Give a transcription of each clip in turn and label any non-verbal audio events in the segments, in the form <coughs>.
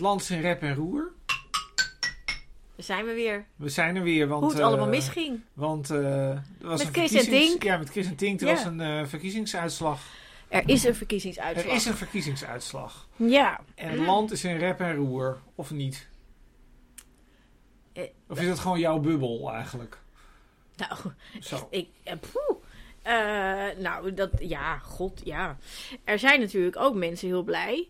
Land is in rep en roer. Daar zijn we weer. We zijn er weer, want... Hoe het eh, allemaal misging. Want eh, er was Met een Chris en Tink. Ja, met Chris en Tink. Er Ja. was een eh, verkiezingsuitslag. Er is een Er verkiezingsuitslag. is een verkiezingsuitslag. Ja. En het land is in rep en roer. Of niet? Eh, Of is het gewoon jouw bubbel eigenlijk? Nou, Zo. <laughs> ik... eh, poeh. Eh, nou, dat... Ja, god, ja. Er zijn natuurlijk ook mensen heel blij.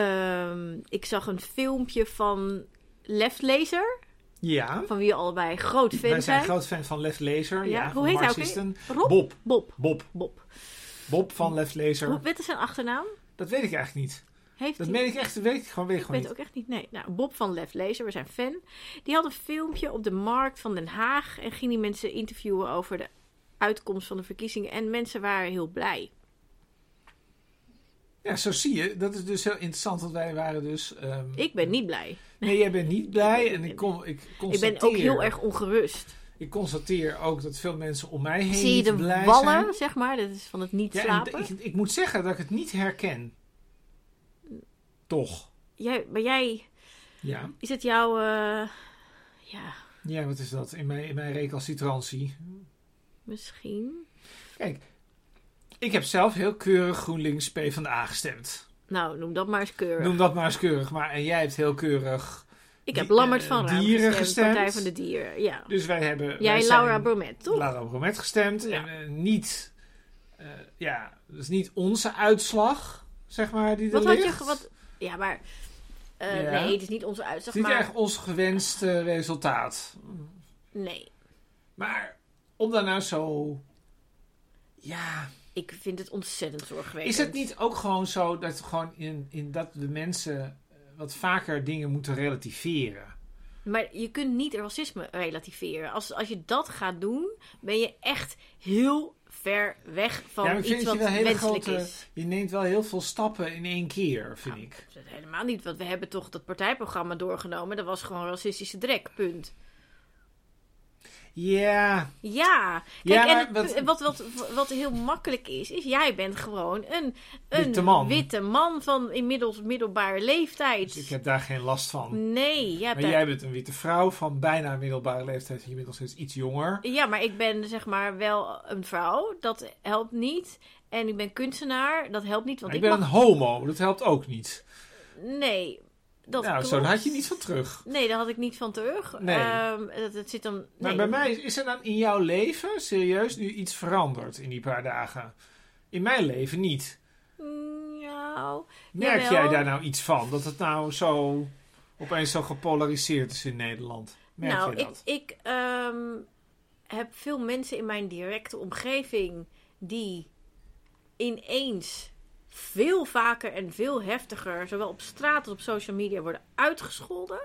Ehm, ik zag een filmpje van Leftlezer. Ja. Van wie allebei groot fan Wij zijn zijn. groot fan van Left Laser. Ja, Ja, hoe heet hij. Rob? Bob. Bob. Bob. Bob. Bob van Left Laser. Hoe, wat is zijn achternaam? Dat weet ik eigenlijk niet. Heeft Dat meen ik echt. Weet ik gewoon, weet ik gewoon weet niet. ook echt niet. Nee. Nou, Bob van Left Laser, we zijn fan. Die had een filmpje op de markt van Den Haag. En ging die mensen interviewen over de uitkomst van de verkiezingen. En mensen waren heel blij. Ja, zo zie je. Dat is dus heel interessant. Want wij waren dus... ehm, Ik ben niet blij. Nee, jij bent niet blij. En ik, kom, ik Ik constateer... ben ook heel erg ongerust. Ik constateer ook dat veel mensen om mij heen Zie je de blij wallen, zijn. zeg maar? Dat is van het niet Ja, en slapen. ik, ik moet zeggen dat ik het niet herken. Toch. Jij, maar jij, Ja. is het jouw... eh, ja, Ja, wat is dat? In mijn, in mijn recalcitrantie. misschien. Kijk, ik heb zelf heel keurig GroenLinks PvdA gestemd. Nou, noem dat maar eens keurig. Noem dat maar eens keurig. Maar en jij hebt heel keurig... ik heb Lammert eh, van Raam dieren gestemd, gestemd. Partij van de Dieren, ja. Dus wij hebben... wij Jij, zijn Laura Bromet, toch? Laura Bromet gestemd. Ja. En eh, niet... eh, ja, dat is niet onze uitslag, zeg maar, die er Wat had je... ligt. Wat, ja, maar... Ja. Nee, het is niet onze Het uitslag, is niet maar... echt ons gewenste resultaat. Nee, Maar om daar nou zo... Ja... ik vind het ontzettend zorgwekkend. Is het niet ook gewoon zo dat, gewoon in, in dat de mensen eh, wat vaker dingen moeten relativeren? Maar je kunt niet racisme relativeren. Als, als je dat gaat doen, ben je echt heel ver weg van Ja, iets wat je menselijk grote- is. Je neemt wel heel veel stappen in één keer, vind ik. Dat is helemaal niet, want we hebben toch dat partijprogramma doorgenomen. Dat was gewoon racistische drek, punt. Ja, Ja, Ja, kijk, en wat- wat, wat, heel makkelijk is, is jij bent gewoon een, een Witte man. witte man van inmiddels middelbare leeftijd. dus ik heb daar geen last van. Nee, jij Maar daar- jij bent een witte vrouw van bijna middelbare leeftijd. Nog steeds iets jonger. Ja, maar ik ben zeg maar wel een vrouw. Dat helpt niet. En ik ben kunstenaar. Dat helpt niet. Want Maar ik, ik ben mag... een homo. Dat helpt ook niet. Nee, dat nou, klopt. zo had je niet van terug. Nee, daar had ik niet van terug. Nee. Ehm, dat, dat zit dan... Maar nee. bij mij is, er dan in jouw leven serieus nu iets veranderd in die paar dagen? In mijn leven niet. Nou, Merk Jawel. jij daar nou iets van? Dat het nou zo opeens zo gepolariseerd is in Nederland? Merk nou je ik, dat? ik ehm, heb veel mensen in mijn directe omgeving die ineens veel vaker en veel heftiger, zowel op straat als op social media, worden uitgescholden.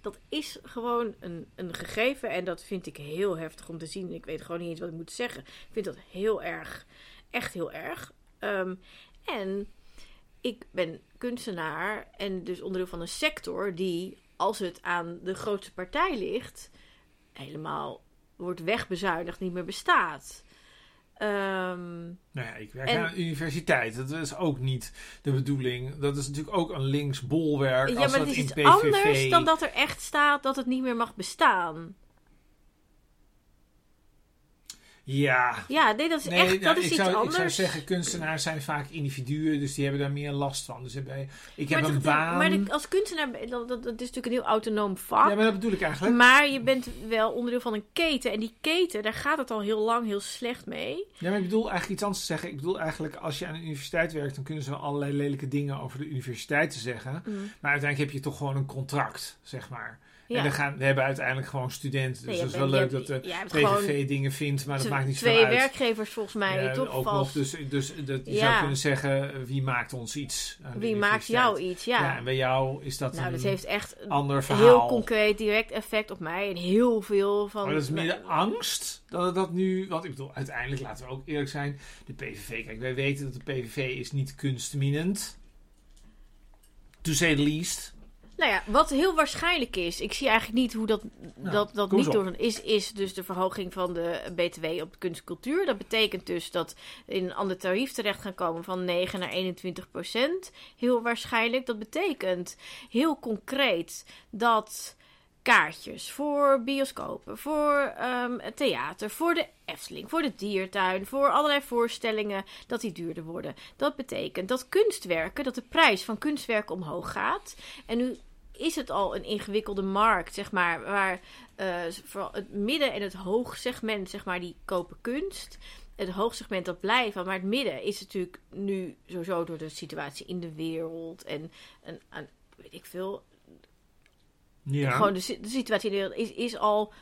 Dat is gewoon een, een gegeven en dat vind ik heel heftig om te zien. Ik weet gewoon niet eens wat ik moet zeggen. Ik vind dat heel erg, echt heel erg. Ehm, en ik ben kunstenaar en dus onderdeel van een sector die, als het aan de grootste partij ligt, helemaal wordt wegbezuinigd, niet meer bestaat. Ehm, Nou ja, ik werk en- aan een universiteit. Dat is ook niet de bedoeling. Dat is natuurlijk ook een links bolwerk. ja, als maar dat het is iets PVV... anders dan dat er echt staat dat het niet meer mag bestaan. Ja. Ja, nee, dat is Nee, echt nou, dat is ik, iets zou, anders. ik zou zeggen, kunstenaars zijn vaak individuen, dus die hebben daar meer last van. Dus hebben- ik heb maar een baan. Maar de- als kunstenaar, dat, is natuurlijk een heel autonoom vak. Ja, maar dat bedoel ik eigenlijk. Maar je bent wel onderdeel van een keten. En die keten, daar gaat het al heel lang heel slecht mee. Ja, maar ik bedoel eigenlijk iets anders te zeggen. Ik bedoel eigenlijk, als je aan een universiteit werkt, dan kunnen ze wel allerlei lelijke dingen over de universiteit te zeggen. Maar uiteindelijk heb je toch gewoon een contract, zeg maar. Ja. En dan gaan, we hebben uiteindelijk gewoon studenten. Dus Nee, dat is wel leuk hebt- dat de PVV dingen vindt, maar dat maakt niet Twee zoveel uit. werkgevers volgens mij, Ja, toch? ook vast. nog, dus, dus dat, je Ja. zou kunnen zeggen, wie maakt ons iets? Wie maakt jou iets? Ja. Ja, en bij jou is dat nou, een dat heeft echt ander verhaal. heel concreet direct effect op mij. En heel veel van... Maar dat is meer de angst dat het dat nu... Want ik bedoel, uiteindelijk, laten we ook eerlijk zijn... De PVV, kijk, wij weten dat de PVV is niet kunstminend. To say the least. Nou ja, wat heel waarschijnlijk is, ik zie eigenlijk niet hoe dat, Nou, dat, dat niet op. door is, is dus de verhoging van de BTW op kunst en cultuur. Dat betekent dus dat we in een ander tarief terecht gaan komen van 9 naar 21 procent. Heel waarschijnlijk. Dat betekent heel concreet dat kaartjes voor bioscopen, voor ehm, theater, voor de Efteling, voor de diertuin, voor allerlei voorstellingen, dat die duurder worden. Dat betekent dat kunstwerken, dat de prijs van kunstwerken omhoog gaat. En nu is het al een ingewikkelde markt, zeg maar, waar eh, vooral het midden- en het hoogsegment, zeg maar, die kopen kunst. Het hoogsegment dat blijft, maar het midden is natuurlijk nu sowieso door de situatie in de wereld en, en, en weet ik veel, Ja. gewoon de, si- de situatie in de wereld is, is al,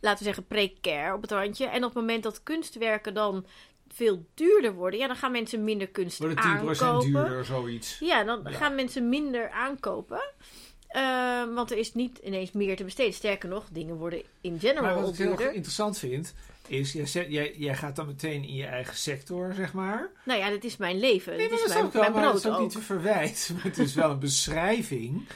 laten we zeggen, precair op het randje. En op het moment dat kunstwerken dan veel duurder worden, ja, dan gaan mensen minder kunst Worden 10% aankopen. duurder, zoiets. Ja, dan Ja. gaan mensen minder aankopen. Ehm, want er is niet ineens meer te besteden. Sterker nog, dingen worden in Maar general wat al ik heel interessant vind, is jij, jij, jij gaat dan meteen in je eigen sector, zeg maar. Nou ja, dit is mijn leven. Nee, dit maar is dat is mijn, ook wel, mijn maar dat brood is ook ook. niet een verwijt. <laughs> Maar het is wel een beschrijving.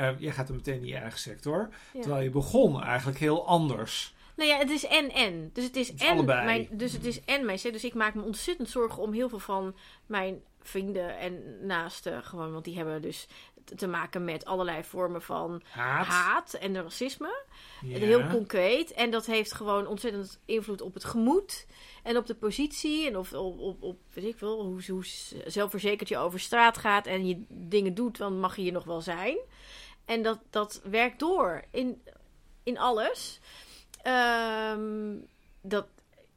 Eh, jij gaat dan meteen in je eigen sector. Ja. Terwijl je begon eigenlijk heel anders. Nou ja, het is en en. Dus het is, en mijn, dus het is en mijn. Dus ik maak me ontzettend zorgen om heel veel van mijn vrienden en naasten gewoon, want die hebben dus te- te maken met allerlei vormen van Haat. haat en racisme. Ja. Heel concreet. En dat heeft gewoon ontzettend invloed op het gemoed. En op de positie. En of, op, op, op weet ik wel, hoe, hoe zelfverzekerd je over straat gaat. En je dingen doet, dan mag je hier nog wel zijn. En dat, dat werkt door in, in alles. Ehm, dat,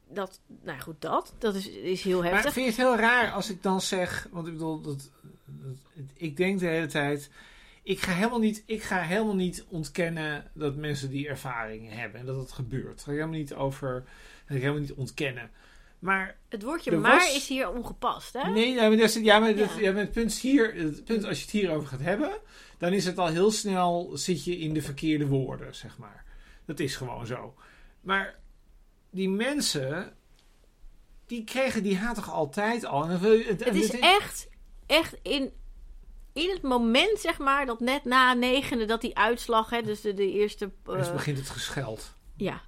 dat, nou goed, dat. Dat is, is heel Maar heftig. vind je het heel raar als ik dan zeg... Want ik bedoel, dat, dat- ik denk de hele tijd... Ik ga, helemaal niet, ik ga helemaal niet ontkennen dat mensen die ervaringen hebben. En dat het gebeurt. Dat ga ik helemaal niet over... Dat ga ik helemaal niet ontkennen. Maar Het woordje maar was- is hier ongepast, hè? Nee, ja, maar, dat is, ja, maar, dat- Ja. ja, maar het punt is hier, het punt als je het hierover gaat hebben, dan is het al heel snel zit je in de verkeerde woorden, zeg maar. Dat is gewoon zo. Maar die mensen, die kregen die haat toch altijd al. En het, Het is echt, echt in, in het moment, zeg maar, dat net na negende, dat die uitslag, hè, dus de, de eerste... Dus begint het gescheld. ja.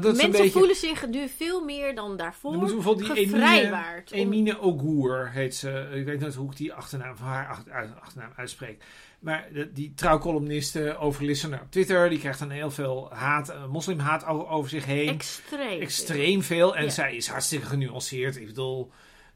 Dat Mensen beetje, voelen zich nu veel meer dan daarvoor Dan bijvoorbeeld die Emine, gevrijwaard. om- Emine Ogur heet ze. Ik weet nooit hoe ik die achternaam van haar achternaam uitspreek. Maar de- die trouwcolumniste over listener op Twitter, die krijgt dan heel veel haat, eh, moslimhaat over, zich heen. Extreem. Extreem veel. En Ja. zij is hartstikke genuanceerd. Ik bedoel,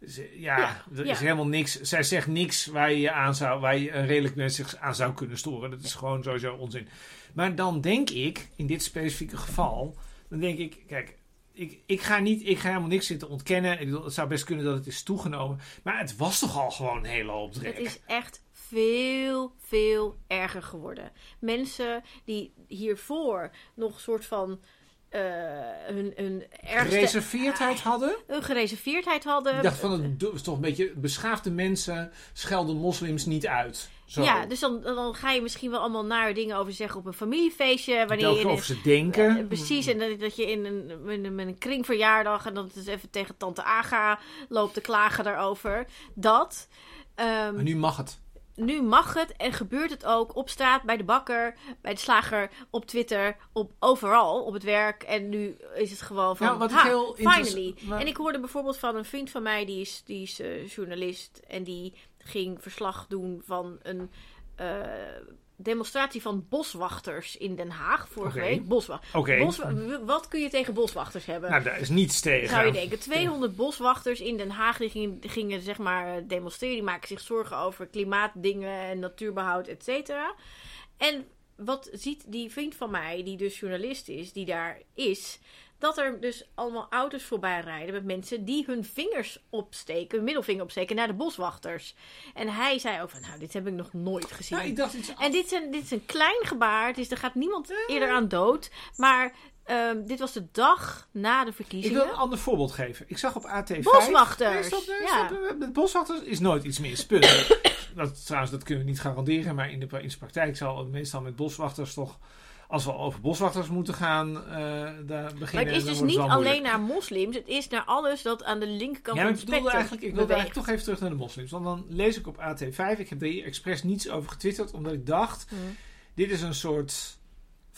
ze- ja, Ja, er ja. is helemaal niks. Zij zegt niks waar je je aan zou, waar je een redelijk mens zich aan zou kunnen storen. Dat is gewoon sowieso onzin. Maar dan denk ik, in dit specifieke geval, dan denk ik, kijk, ik, ik, ga niet, ik ga helemaal niks zitten ontkennen. Het zou best kunnen dat het is toegenomen. Maar het was toch al gewoon een hele hoop. Het is echt veel, veel erger geworden. Mensen die hiervoor nog een soort van eh, hun, hun ergste... Gereserveerdheid hadden. Hun gereserveerdheid hadden. Ik dacht van, het is toch een beetje, beschaafde mensen schelden moslims niet uit. Zo. Ja, dus dan, dan ga je misschien wel allemaal naar dingen over zeggen op een familiefeestje. Wanneer je in over ze denken. Eh, precies, en dat, dat je in een, met, een, een kringverjaardag en dat het even tegen tante Aga loopt te klagen daarover. Dat. Ehm, Maar nu mag het. Nu mag het en gebeurt het ook op straat, bij de bakker, bij de slager, op Twitter, op, overal, op het werk. En nu is het gewoon van, Nou, wat ha, heel finally. maar- En ik hoorde bijvoorbeeld van een vriend van mij, die is, die is eh, journalist. En die ging verslag doen van een eh, demonstratie van boswachters in Den Haag vorige week. Boswa- wat kun je tegen boswachters hebben? Nou, daar is niets tegen. Zou je denken, 200 boswachters in Den Haag die gingen, gingen zeg maar demonstreren. Die maken zich zorgen over klimaatdingen en natuurbehoud, et cetera. En wat ziet die vriend van mij, die dus journalist is, die daar is... Dat er dus allemaal auto's voorbij rijden met mensen die hun vingers opsteken, hun middelvinger opsteken naar de boswachters. En hij zei ook van, nou, dit heb ik nog nooit gezien. Nou, ik dacht iets En dit is, een, dit is een klein gebaar. Dus er gaat niemand eerder aan dood. Maar ehm, dit was de dag na de Ik verkiezingen. wil een ander voorbeeld geven. Ik zag op AT5... Boswachters. Nee, nee, Ja. Met boswachters is nooit iets mis. <coughs> Dat, trouwens, dat kunnen we niet garanderen. Maar in de, in de praktijk zal het meestal met boswachters toch... Als we over boswachters moeten gaan eh daar beginnen... Maar het is dus niet alleen moeilijk. naar moslims. Het is naar alles dat aan de linkerkant Ja, van het spectrum eigenlijk, ik wilde beweegt. eigenlijk toch even terug naar de moslims. Want dan lees ik op AT5, ik heb daar hier expres niets over getwitterd, omdat ik dacht, Mhm. dit is een soort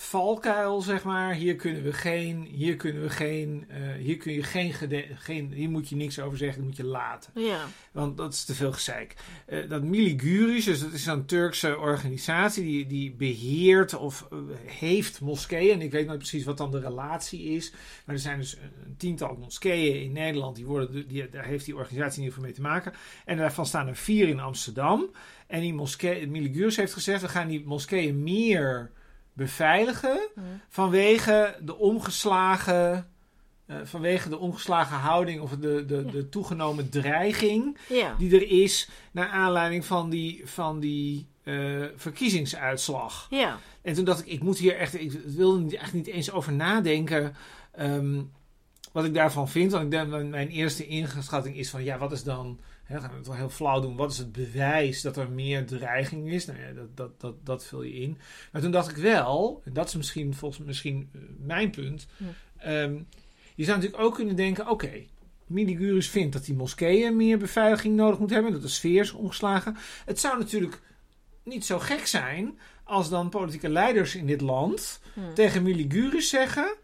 valkuil, zeg maar. Hier kunnen we geen, hier kunnen we geen, eh, hier kun je geen, geen, hier moet je niks over zeggen, dat moet je laten. Ja. Want dat is te veel gezeik. Eh, dat Miliguris, dus dat is een Turkse organisatie die, die beheert of eh, heeft moskeeën. En ik weet niet precies wat dan de relatie is. Maar er zijn dus een tiental moskeeën in Nederland. Die worden, die, daar heeft die organisatie in ieder geval mee te maken. En daarvan staan er vier in Amsterdam. En die moskee, Miliguris heeft gezegd, we gaan die moskeeën meer beveiligen Hm. vanwege de omgeslagen, eh, vanwege de omgeslagen houding of de, de, Ja. de toegenomen dreiging Ja. die er is naar aanleiding van die, van die eh, verkiezingsuitslag. Ja. En toen dacht ik, ik moet hier echt, ik wilde er eigenlijk niet eens over nadenken ehm, wat ik daarvan vind. Want ik denk, mijn- mijn eerste inschatting is van, ja, wat is dan, hè, gaan we het wel heel flauw doen, wat is het bewijs dat er meer dreiging is? Nou ja, dat, dat, dat, dat vul je in. Maar toen dacht ik wel, en dat is misschien volgens misschien eh, mijn punt, Hm. ehm, je zou natuurlijk ook kunnen denken, oké, Miligurus vindt dat die moskeeën meer beveiliging nodig moeten hebben, dat de sfeer is omgeslagen. Het zou natuurlijk niet zo gek zijn als dan politieke leiders in dit land Hm. tegen Miligurus zeggen: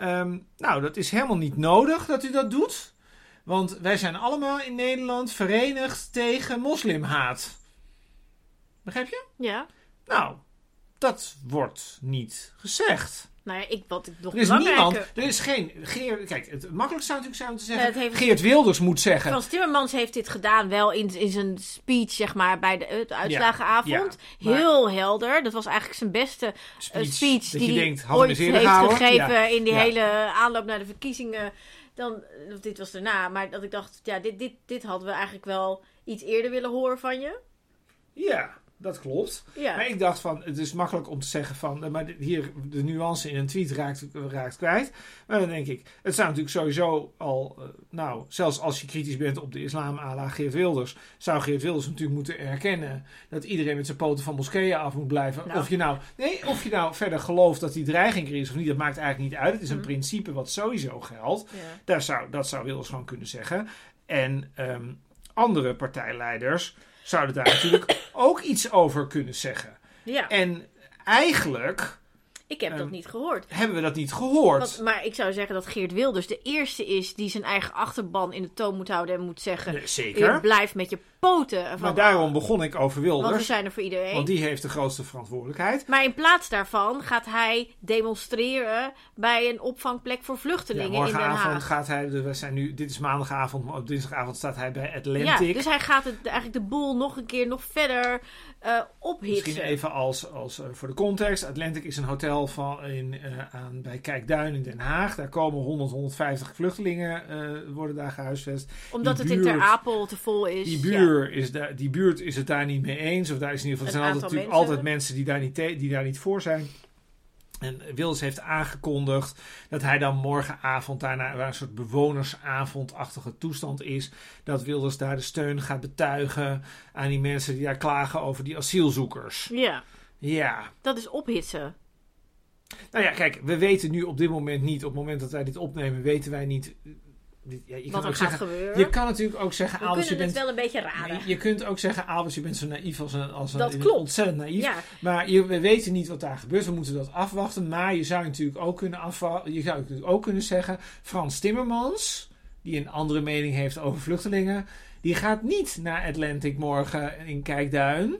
ehm, Nou, dat is helemaal niet nodig dat u dat doet. Want wij zijn allemaal in Nederland verenigd tegen moslimhaat. Begrijp je? Ja. Nou, dat wordt niet gezegd. Nou ja, ik, wat ik nog Er is niemand, er is geen. Geert, kijk, het makkelijkste zou natuurlijk zijn om te zeggen: heeft- Geert Wilders moet zeggen. Frans Timmermans heeft dit gedaan wel in, in zijn speech, zeg maar, bij de, de uitslagenavond. ja, Heel helder. Dat was eigenlijk zijn beste eh, Speech, die hij denkt, ooit heeft gehouden? gegeven in die hele aanloop naar de verkiezingen. Dan, dit was daarna, maar dat ik dacht, ja, dit, dit, dit hadden we eigenlijk wel iets eerder willen horen van je. Ja, dat klopt. Ja, Maar ik dacht van, het is makkelijk om te zeggen van, eh, maar hier de nuance in een tweet raakt, raakt kwijt. Maar dan denk ik, het zou natuurlijk sowieso al, eh, nou, zelfs als je kritisch bent op de islam à la Geert Wilders, zou Geert Wilders natuurlijk moeten erkennen dat iedereen met zijn poten van moskeeën af moet blijven. Nou. Of je nou, nee, of je nou verder gelooft dat die dreiging er is of niet, dat maakt eigenlijk niet uit. Het is een Mhm. principe wat sowieso geldt. ja. Daar zou, dat zou Wilders gewoon kunnen zeggen. En ehm, andere partijleiders zouden daar natuurlijk ook iets over kunnen zeggen. ja. En eigenlijk ik heb dat ehm, niet gehoord. hebben we dat niet gehoord. Want, maar ik zou zeggen dat Geert Wilders de eerste is die zijn eigen achterban in de toon moet houden en moet zeggen: Nee, zeker. blijft met je poten. Van, Maar daarom begon ik over want we Wilders. zijn er voor iedereen. Want die heeft de grootste verantwoordelijkheid. Maar in plaats daarvan gaat hij demonstreren bij een opvangplek voor Ja, vluchtelingen in Den Haag. gaat hij, we zijn nu, dit is maandagavond, maar op dinsdagavond staat hij bij Ja, Atlantic. dus hij gaat het, eigenlijk de boel nog een keer nog verder eh ophitsen. Misschien even als, als eh, voor de context. Atlantic is een hotel van in, eh, aan, bij Kijkduin in Den Haag. Daar komen 100, 150 vluchtelingen eh, worden daar gehuisvest. Omdat die het in Ter Apel te vol is. Die, ja. buur is daar, die buurt is het daar niet mee eens. Of daar is in ieder geval, er zijn altijd, natuurlijk mensen. altijd mensen die daar, niet die daar niet voor zijn. En Wilders heeft aangekondigd dat hij dan morgenavond daarna waar een soort bewonersavondachtige toestand is. Dat Wilders daar de steun gaat betuigen aan die mensen die daar klagen over die asielzoekers. Ja, Ja, dat is ophitsen. Nou ja, kijk, we weten nu op dit moment niet, op het moment dat wij dit opnemen, weten wij niet. eh, Ja, je, Wat kan er ook gaat zeggen, gebeuren. je kan natuurlijk ook zeggen, We Albers, je kunnen het bent wel een beetje raden. Je kunt ook zeggen, Albers, je bent zo naïef als een, als een, Dat klopt. ontzettend naïef. Ja, Maar je, we weten niet wat daar gebeurt. We moeten dat afwachten. Maar je zou natuurlijk ook kunnen, afwa- je zou natuurlijk ook kunnen zeggen, Frans Timmermans, die een andere mening heeft over vluchtelingen, die gaat niet naar Atlantic morgen in Kijkduin.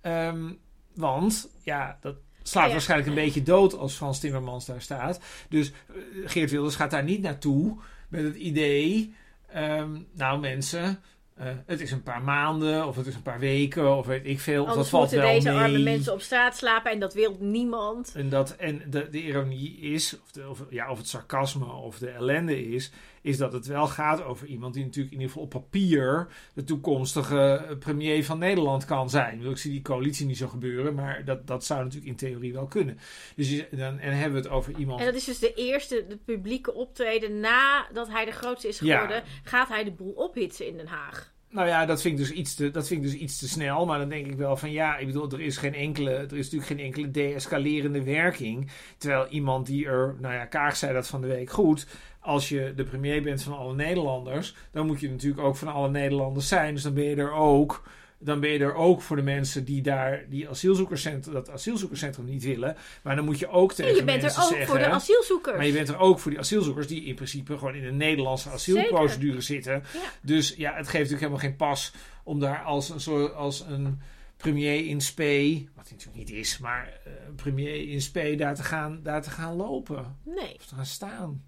Ehm, want ja, dat slaat Ja. waarschijnlijk een beetje dood als Frans Timmermans daar staat. Dus eh, Geert Wilders gaat daar niet naartoe met het idee, ehm, nou mensen, eh, het is een paar maanden of het is een paar weken of weet ik veel. Of dat anders valt moeten wel deze mee. arme mensen op straat slapen en dat wil niemand. En, dat, en de, de ironie is, of, de, of, ja, of het sarcasme of de ellende is, is dat het wel gaat over iemand die natuurlijk in ieder geval op papier de toekomstige premier van Nederland kan zijn. Ik zie die coalitie niet zo gebeuren, maar dat, dat zou natuurlijk in theorie wel kunnen. Dus dan, en hebben we het over iemand. En dat is dus de eerste, de publieke optreden nadat hij de grootste is Ja. geworden, gaat hij de boel ophitsen in Den Haag. Nou ja, dat vind, ik dus iets te, dat vind ik dus iets te snel. Maar dan denk ik wel van ja, ik bedoel, er is, geen enkele, er is natuurlijk geen enkele deescalerende werking. Terwijl iemand die er, nou ja, Kaag zei dat van de week goed. Als je de premier bent van alle Nederlanders, dan moet je natuurlijk ook van alle Nederlanders zijn. Dus dan ben je er ook dan ben je er ook voor de mensen die daar die asielzoekerscentrum, dat asielzoekerscentrum niet willen. Maar dan moet je ook tegen En je bent er mensen ook zeggen... voor de asielzoekers. maar je bent er ook voor die asielzoekers die in principe gewoon in een Nederlandse asielprocedure zitten. Ja. Dus ja, het geeft natuurlijk helemaal geen pas om daar als een, soort, als een premier in spe, wat hij natuurlijk niet is, maar eh, premier in spe daar te gaan, daar te gaan lopen. Nee. Of te gaan staan.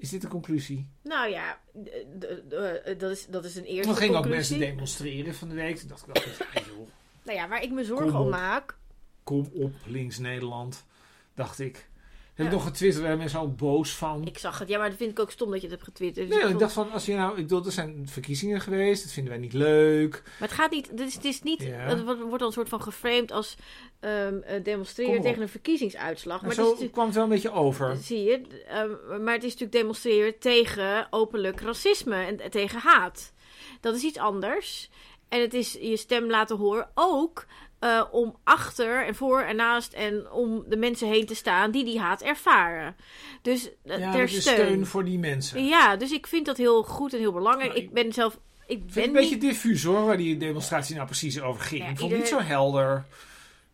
Is dit de conclusie? Nou ja, d- dat, is, dat is een eerste Er gingen ook conclusie. mensen demonstreren van de week. Toen dacht ik, ja, joh, Nou ja, waar ik me zorgen om maak... kom op, links Nederland. Dacht ik. Heb ik nog getwitterd, daar zijn mensen al boos van. Ik zag het. Ja, maar dat vind ik ook stom dat je het hebt getwitterd. Dus Nee, ik dacht van, als je nou, ik bedoel, er zijn verkiezingen geweest, dat vinden wij niet leuk. Maar het gaat niet... Het is, het is niet... Het wordt dan een soort van geframed als Kom demonstreren tegen een verkiezingsuitslag. Maar zo het is natuurlijk- kwam het wel een beetje over. Zie je? Ehm, maar het is natuurlijk demonstreren tegen openlijk racisme en tegen haat. Dat is iets anders. En het is je stem laten horen ook eh, om achter en voor en naast en om de mensen heen te staan die die haat ervaren. Dus Ja, ter dat is steun. steun voor die mensen. Ja, dus ik vind dat heel goed en heel belangrijk. Nou, ik ben zelf. Ik Ik vind ben het een beetje niet. diffuus hoor, waar die demonstratie nou precies over ging. Ja, ik vond het niet zo helder.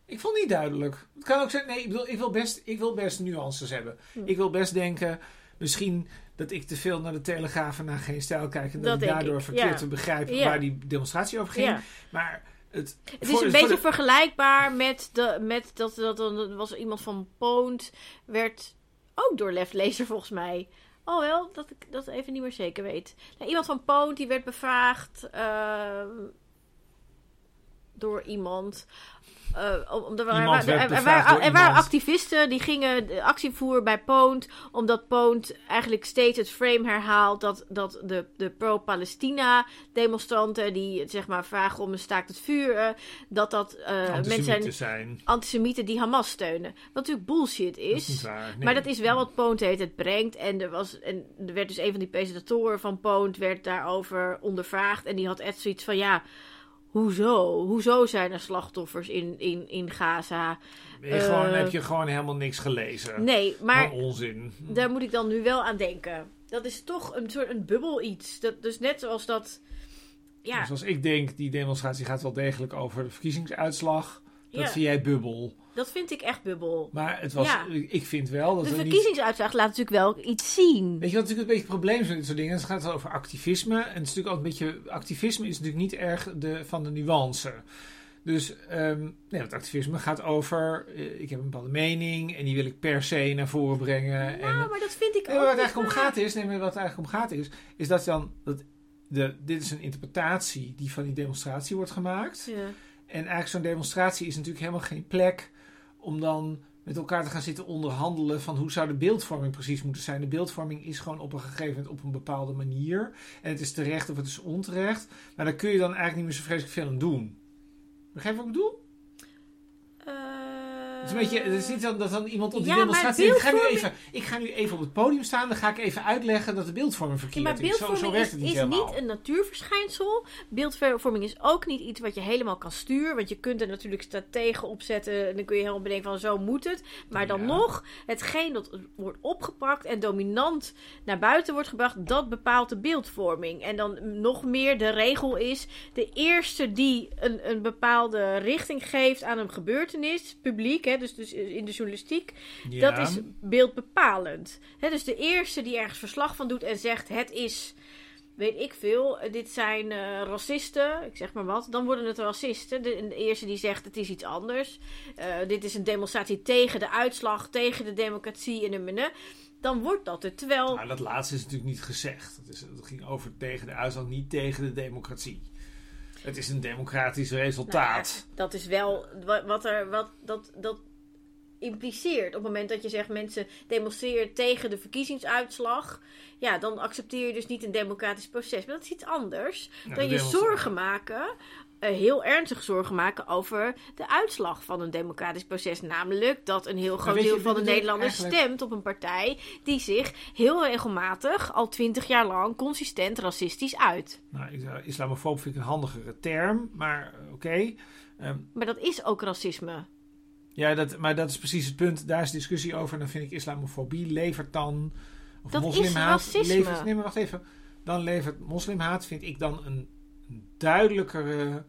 Ik vond het niet duidelijk. Het kan ook zijn, nee, ik, bedoel, ik, wil best, ik wil best nuances hebben. Hm. Ik wil best denken, misschien dat ik te veel naar de Telegraaf en naar geen stijl kijk. En dat, Dat ik denk daardoor ik, verkeerd ja. te begrijpen Ja. waar die demonstratie over ging. Ja. Maar het, Het voor- is een beetje de- vergelijkbaar met, de, met dat, dat, dat was iemand van Poont, werd ook door Lef Lezer volgens mij. Oh wel, dat ik dat even niet meer zeker weet. Nou, iemand van Poont die werd bevraagd ehm, door iemand. Eh, om- omdat er, waren- er, er waren, er activisten die gingen actie voeren bij Poont. Omdat Poont eigenlijk steeds het frame herhaalt dat, dat de, de pro-Palestina demonstranten die zeg maar vragen om een staakt het vuren. Dat dat eh, mensen antisemieten zijn zijn. antisemieten die Hamas steunen. Wat natuurlijk bullshit Dat is waar. Nee. Maar dat is wel wat Poont heet het brengt. En er, was, en er werd dus een van die presentatoren van Poont werd daarover ondervraagd. En die had echt zoiets van ja. Hoezo? Hoezo zijn er slachtoffers in, in, in Gaza? Je gewoon, eh, heb je gewoon helemaal niks gelezen. Nee, maar onzin. daar moet ik dan nu wel aan denken. Dat is toch een soort een bubbel iets. Dat, dus net zoals dat. Ja, Dus als ik denk, die demonstratie gaat wel degelijk over de verkiezingsuitslag. Dat Ja. vind jij bubbel. dat vind ik echt bubbel. Maar het was, Ja. ik vind wel dat De niet... verkiezingsuitslag laat natuurlijk wel iets zien. Weet je wat natuurlijk een beetje het probleem is met dit soort dingen? Het gaat over activisme. En het is natuurlijk altijd een beetje... Activisme is natuurlijk niet erg de, van de nuance. Dus ehm nee, het activisme gaat over... eh, ik heb een bepaalde mening en die wil ik per se naar voren brengen. en, Nou, maar dat vind ik ook het eigenlijk om gaat is, nee, maar wat het eigenlijk om gaat is, is dat dan dat de, dit is een interpretatie die van die demonstratie wordt gemaakt. Ja. En eigenlijk zo'n demonstratie is natuurlijk helemaal geen plek om dan met elkaar te gaan zitten onderhandelen van hoe zou de beeldvorming precies moeten zijn. De beeldvorming is gewoon op een gegeven moment op een bepaalde manier. En het is terecht of het is onterecht. Maar daar kun je dan eigenlijk niet meer zo vreselijk veel aan doen. Begrijp je wat ik bedoel? Is, een beetje, is niet dan, dat dan iemand op die Ja, demonstratie denkt, ik ga, nu even, ik ga nu even op het podium staan, dan ga ik even uitleggen dat de beeldvorming Ja, verkeerd maar is. Zo, beeldvorming zo werkt is, het niet is niet een natuurverschijnsel. Beeldvorming is ook niet iets wat je helemaal kan sturen. Want je kunt er natuurlijk strategen opzetten. En dan kun je helemaal bedenken van zo moet het. Maar dan Ja. nog, hetgeen dat wordt opgepakt en dominant naar buiten wordt gebracht, dat bepaalt de beeldvorming. En dan nog meer de regel is, de eerste die een, een bepaalde richting geeft aan een gebeurtenis, publiek, hè, dus, dus in de journalistiek, Ja. dat is beeldbepalend. Hè, dus de eerste die ergens verslag van doet en zegt: het is, weet ik veel, eh, dit zijn eh, racisten, ik zeg maar wat, dan worden het racisten. De, de eerste die zegt: het is iets anders. Eh, dit is een demonstratie tegen de uitslag, tegen de democratie en de. Dan wordt dat er. Terwijl. Nou, dat laatste is natuurlijk niet gezegd. Het, is, het ging over tegen de uitslag, niet tegen de democratie. Het is een democratisch Nou ja, resultaat. dat is wel wa- wat er. Wat, dat, dat impliceert. Op het moment dat je zegt mensen demonstreren tegen de verkiezingsuitslag. Ja, dan accepteer je dus niet een democratisch proces. Maar dat is iets anders Nou, dan je zorgen maken. Eh, heel ernstig zorgen maken over de uitslag van een democratisch proces. Namelijk dat een heel groot deel van de Nederlanders eigenlijk- stemt op een partij die zich heel regelmatig, al twintig jaar lang, consistent racistisch uit. Nou, islamofoob vind ik een handigere term, maar eh, oké. Ehm, Maar dat is ook racisme. ja, dat, maar dat is precies het punt. Daar is discussie over. Dan vind ik islamofobie levert dan... Of Dat is racisme. Levert, nee, maar wacht even. Dan levert moslimhaat, vind ik dan een duidelijkere.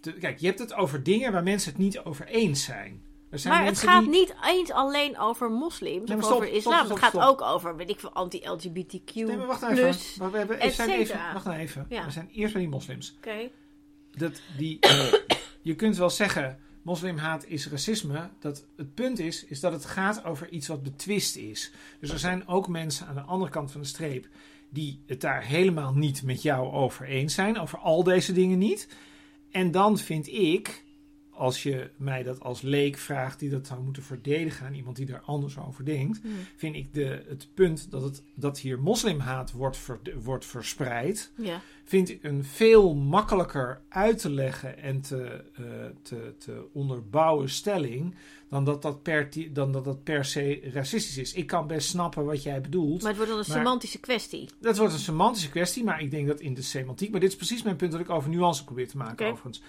te- kijk, je hebt het over dingen waar mensen het niet over eens zijn. Er zijn Maar het gaat die- niet eens alleen over moslims Nee, of stop, over stop, islam. stop, het gaat ook over, weet ik veel, anti-LGBTQ+. Nee, maar wacht even. plus. We, hebben, we et zijn even. Wacht nou even. Ja. We zijn eerst bij die moslims. Oké. Dat die, <coughs> je kunt wel zeggen, moslimhaat is racisme. Dat het punt is, is dat het gaat over iets wat betwist is. Dus er zijn ook mensen aan de andere kant van de streep die het daar helemaal niet met jou over eens zijn. Over al deze dingen niet. En dan vind ik, als je mij dat als leek vraagt die dat zou moeten verdedigen aan iemand die daar anders over denkt, Hm. vind ik de, het punt dat, het, dat hier moslimhaat wordt, ver- wordt verspreid, Ja. vind ik een veel makkelijker uit te leggen en te, eh, te, te onderbouwen stelling dan dat dat, per, dan dat dat per se racistisch is. Ik kan best snappen wat jij bedoelt. Maar het wordt dan een semantische kwestie. Dat wordt een semantische kwestie, maar ik denk dat in de semantiek. Maar dit is precies mijn punt dat ik over nuance probeer te maken, Oké. overigens.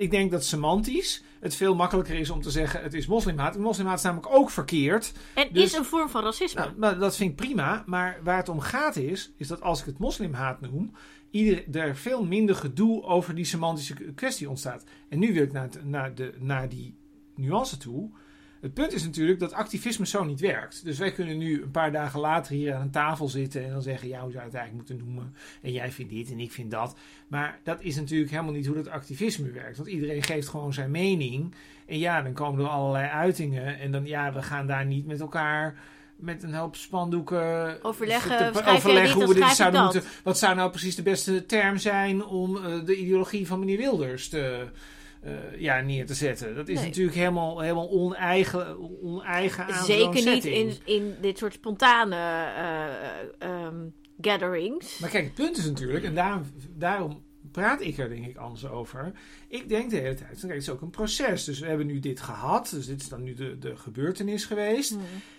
Ik denk dat semantisch het veel makkelijker is om te zeggen: het is moslimhaat. En moslimhaat is namelijk ook verkeerd. En Dus- is een vorm van racisme. Nou, maar dat vind ik prima. Maar waar het om gaat is, is dat als ik het moslimhaat noem, ieder, er veel minder gedoe over die semantische kwestie ontstaat. En nu wil ik naar, het- naar, de, naar die nuance toe. Het punt is natuurlijk dat activisme zo niet werkt. Dus wij kunnen nu een paar dagen later hier aan een tafel zitten en dan zeggen: ja, hoe zou je het eigenlijk moeten noemen? En jij vindt dit en ik vind dat. Maar dat is natuurlijk helemaal niet hoe dat activisme werkt. Want iedereen geeft gewoon zijn mening. En ja, dan komen er allerlei uitingen. En dan ja, we gaan daar niet met elkaar met een hoop spandoeken Overleggen, te- overleggen dit, hoe we dit zouden dat. moeten. Wat zou nou precies de beste term zijn om eh, de ideologie van meneer Wilders te, eh, ja, neer te zetten? Dat is Nee. natuurlijk helemaal, helemaal oneigen, oneigen aan Zeker niet in, in dit soort spontane eh, ehm, gatherings. Maar kijk, het punt is natuurlijk, en daarom, daarom praat ik er denk ik anders over. Ik denk de hele tijd, kijk, het is ook een proces. Dus we hebben nu dit gehad, dus dit is dan nu de, de gebeurtenis geweest. Hm.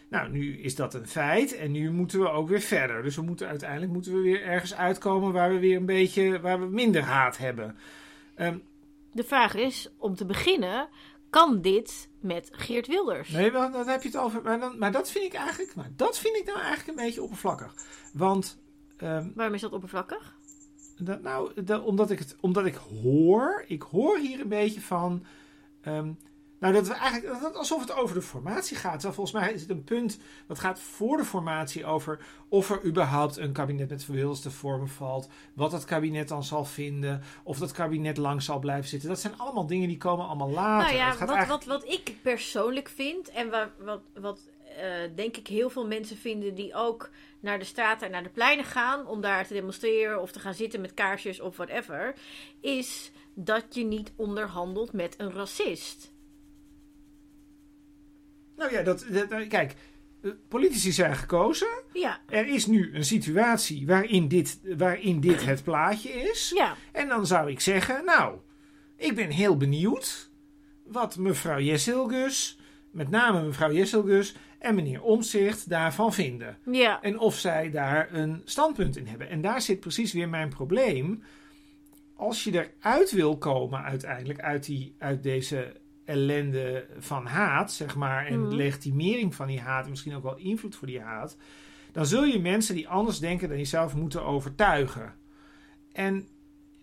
Nou, nu is dat een feit en nu moeten we ook weer verder. Dus we moeten uiteindelijk moeten we weer ergens uitkomen waar we weer een beetje, waar we minder haat hebben. Ehm, De vraag is, om te beginnen, kan dit met Geert Wilders? nee, wel, dan heb je het over, maar, dan, maar dat vind ik eigenlijk, maar dat vind ik nou eigenlijk een beetje oppervlakkig. Want ehm, Waarom is dat oppervlakkig? Dat, nou, dat- omdat, ik het, omdat ik hoor, ik hoor hier een beetje van. ehm, nou, dat we eigenlijk dat, alsof het over de formatie gaat. Terwijl volgens mij is het een punt dat gaat voor de formatie over of er überhaupt een kabinet met te vormen valt. Wat dat kabinet dan zal vinden. Of dat kabinet lang zal blijven zitten. Dat zijn allemaal dingen die komen allemaal later. Nou ja, wat, eigenlijk- wat, wat ik persoonlijk vind en waar, wat, wat eh, denk ik heel veel mensen vinden die ook naar de straten en naar de pleinen gaan om daar te demonstreren of te gaan zitten met kaarsjes of whatever, is dat je niet onderhandelt met een racist. Nou ja, dat, dat- kijk, eh, politici zijn gekozen. Ja, Er is nu een situatie waarin dit, waarin dit het plaatje is. ja. En dan zou ik zeggen, nou, ik ben heel benieuwd wat mevrouw Jesselgus, met name mevrouw Jesselgus en meneer Omzicht daarvan vinden. Ja, En of zij daar een standpunt in hebben. En daar zit precies weer mijn probleem. Als je eruit wil komen uiteindelijk uit, die, uit deze ellende van haat, zeg maar, en Mhm. legitimering van die haat, en misschien ook wel invloed voor die haat, dan zul je mensen die anders denken dan jezelf moeten overtuigen. En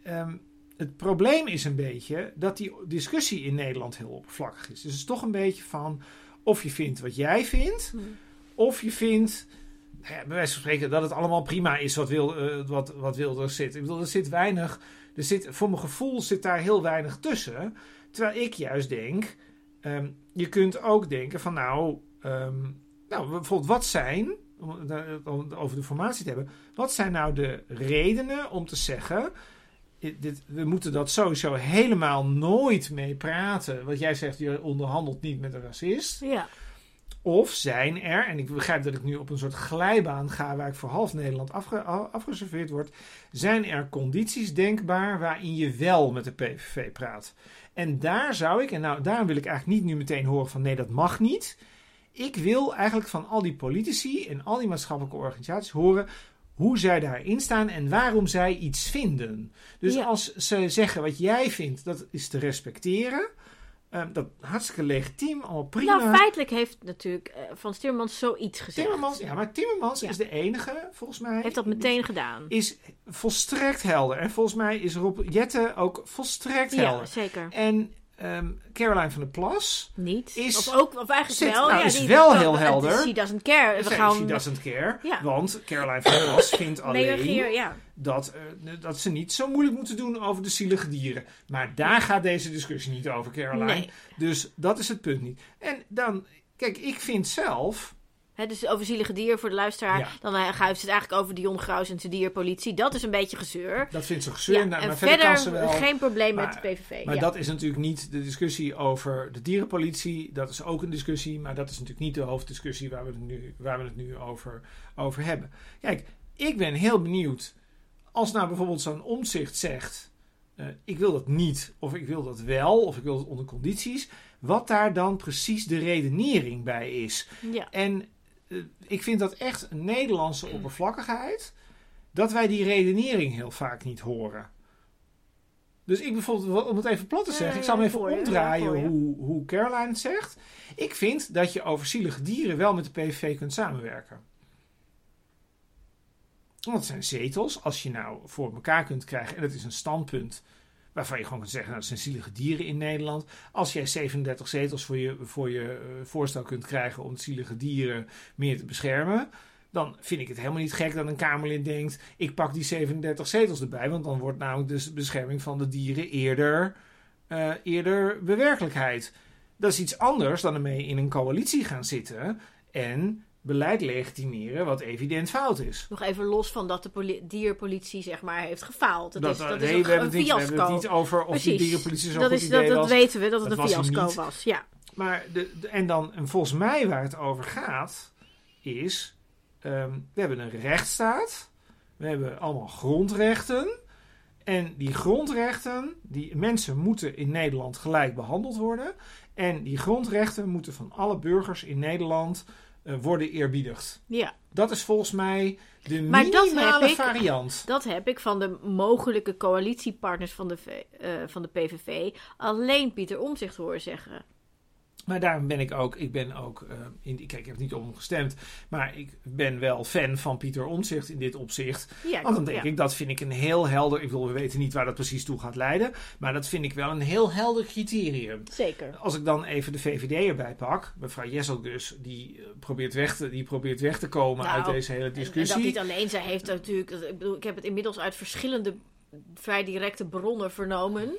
ehm, het probleem is een beetje dat die discussie in Nederland heel oppervlakkig is. Dus het is toch een beetje van of je vindt wat jij vindt, Hm. of je vindt, nou ja, bij wijze van spreken, dat het allemaal prima is wat, wil, eh, wat, wat Wilders zit. Ik bedoel, er zit weinig, er zit, voor mijn gevoel zit daar heel weinig tussen. Terwijl ik juist denk, ehm, je kunt ook denken van nou, ehm, nou bijvoorbeeld wat zijn, om het daar- om het over de formatie te hebben, wat zijn nou de redenen om te zeggen, dit- we moeten dat sowieso helemaal nooit mee praten. Wat jij zegt, je onderhandelt niet met een racist. ja. Of zijn er, en ik begrijp dat ik nu op een soort glijbaan ga waar ik voor half Nederland afge, afgeserveerd word, zijn er condities denkbaar waarin je wel met de PVV praat. En daar zou ik, en nou daarom wil ik eigenlijk niet nu meteen horen van nee, dat mag niet. Ik wil eigenlijk van al die politici en al die maatschappelijke organisaties horen hoe zij daarin staan en waarom zij iets vinden. Dus Ja. als ze zeggen wat jij vindt, dat is te respecteren. Ehm, dat hartstikke legitiem, allemaal prima. Nou, feitelijk heeft natuurlijk uh, Van Timmermans zoiets gezegd. Timmermans, ja, maar Timmermans Ja. is de enige, volgens mij. Heeft dat meteen gedaan. Is volstrekt helder. En volgens mij is Rob Jette ook volstrekt Ja, helder. zeker. En ehm, Caroline van der Plas Niet. Is- of ook, of eigenlijk zit- wel. nou, ja, is die- wel heel helder. She doesn't care. We She gaan doesn't care. Ja. Want Caroline van der Plas <coughs> vindt alleen ja. dat, eh, dat ze niet zo moeilijk moeten doen over de zielige dieren. Maar daar gaat deze discussie niet over, Caroline. Nee. Dus dat is het punt niet. En dan, kijk, ik vind zelf. Dus over zielige dier voor de luisteraar. Ja. Dan uh, gaat het eigenlijk over Dion Graus en zijn dierpolitie. Dat is een beetje gezeur. Dat vindt ze gezeur. Ja, nou, en maar verder, kan ze wel. geen probleem Maar- met de PVV. Maar ja. dat is natuurlijk niet de discussie over de dierenpolitie. Dat is ook een discussie, maar dat is natuurlijk niet de hoofddiscussie waar we het nu, waar we het nu over, over hebben. Kijk, ik ben heel benieuwd. Als nou bijvoorbeeld zo'n omzicht zegt: eh, ik wil dat niet, of ik wil dat wel, of ik wil het onder condities. Wat daar dan precies de redenering bij is. ja. En eh, ik vind dat echt Nederlandse oppervlakkigheid. Dat wij die redenering heel vaak niet horen. Dus ik bijvoorbeeld, om het even plat te zeggen, ik zal hem even omdraaien hoe, hoe Caroline het zegt. Ik vind dat je over zielige dieren wel met de PVV kunt samenwerken. Want het zijn zetels. Als je nou voor elkaar kunt krijgen, en dat is een standpunt waarvan je gewoon kunt zeggen, nou, dat zijn zielige dieren in Nederland. Als jij 37 zetels voor je, voor je eh, voorstel kunt krijgen om zielige dieren meer te beschermen, dan vind ik het helemaal niet gek dat een Kamerlid denkt: ik pak die 37 zetels erbij, want dan wordt namelijk de bescherming van de dieren eerder, eh, eerder bewerkelijkheid. Dat is iets anders dan ermee in een coalitie gaan zitten en beleid legitimeren wat evident fout is. Nog even los van dat de poli- dierpolitie zeg maar heeft gefaald. Dat, is, eh, dat nee, is een, we, hebben een het niet, we hebben fiasco. het niet over of die Precies. dierenpolitie zo'n dat, goed is, idee dat, dat weten we, dat het Dat een fiasco was. Ja. Maar de, de- en dan, en volgens mij waar het over gaat, is: ehm, we hebben een rechtsstaat, we hebben allemaal grondrechten. En die grondrechten, die mensen moeten in Nederland gelijk behandeld worden. En die grondrechten moeten van alle burgers in Nederland eh, worden eerbiedigd. ja, Dat is volgens mij de Maar minimale ik- variant. dat heb ik van de mogelijke coalitiepartners van de, eh, van de PVV alleen Pieter Omzicht horen zeggen. Maar daarom ben ik ook, ik ben ook, eh, in, kijk, ik heb niet hem gestemd, maar ik ben wel fan van Pieter Omtzigt in dit opzicht. Ja, Want dan denk ja. ik, dat vind ik een heel helder, ik bedoel, we weten niet waar dat precies toe gaat leiden, maar dat vind ik wel een heel helder criterium. Zeker. Als ik dan even de VVD erbij pak, mevrouw Jesselgus, die, eh, probeert weg te, die probeert weg te komen Nou, uit deze hele En, en dat discussie. niet alleen, zij heeft natuurlijk, ik bedoel, ik heb het inmiddels uit verschillende vrij directe bronnen vernomen.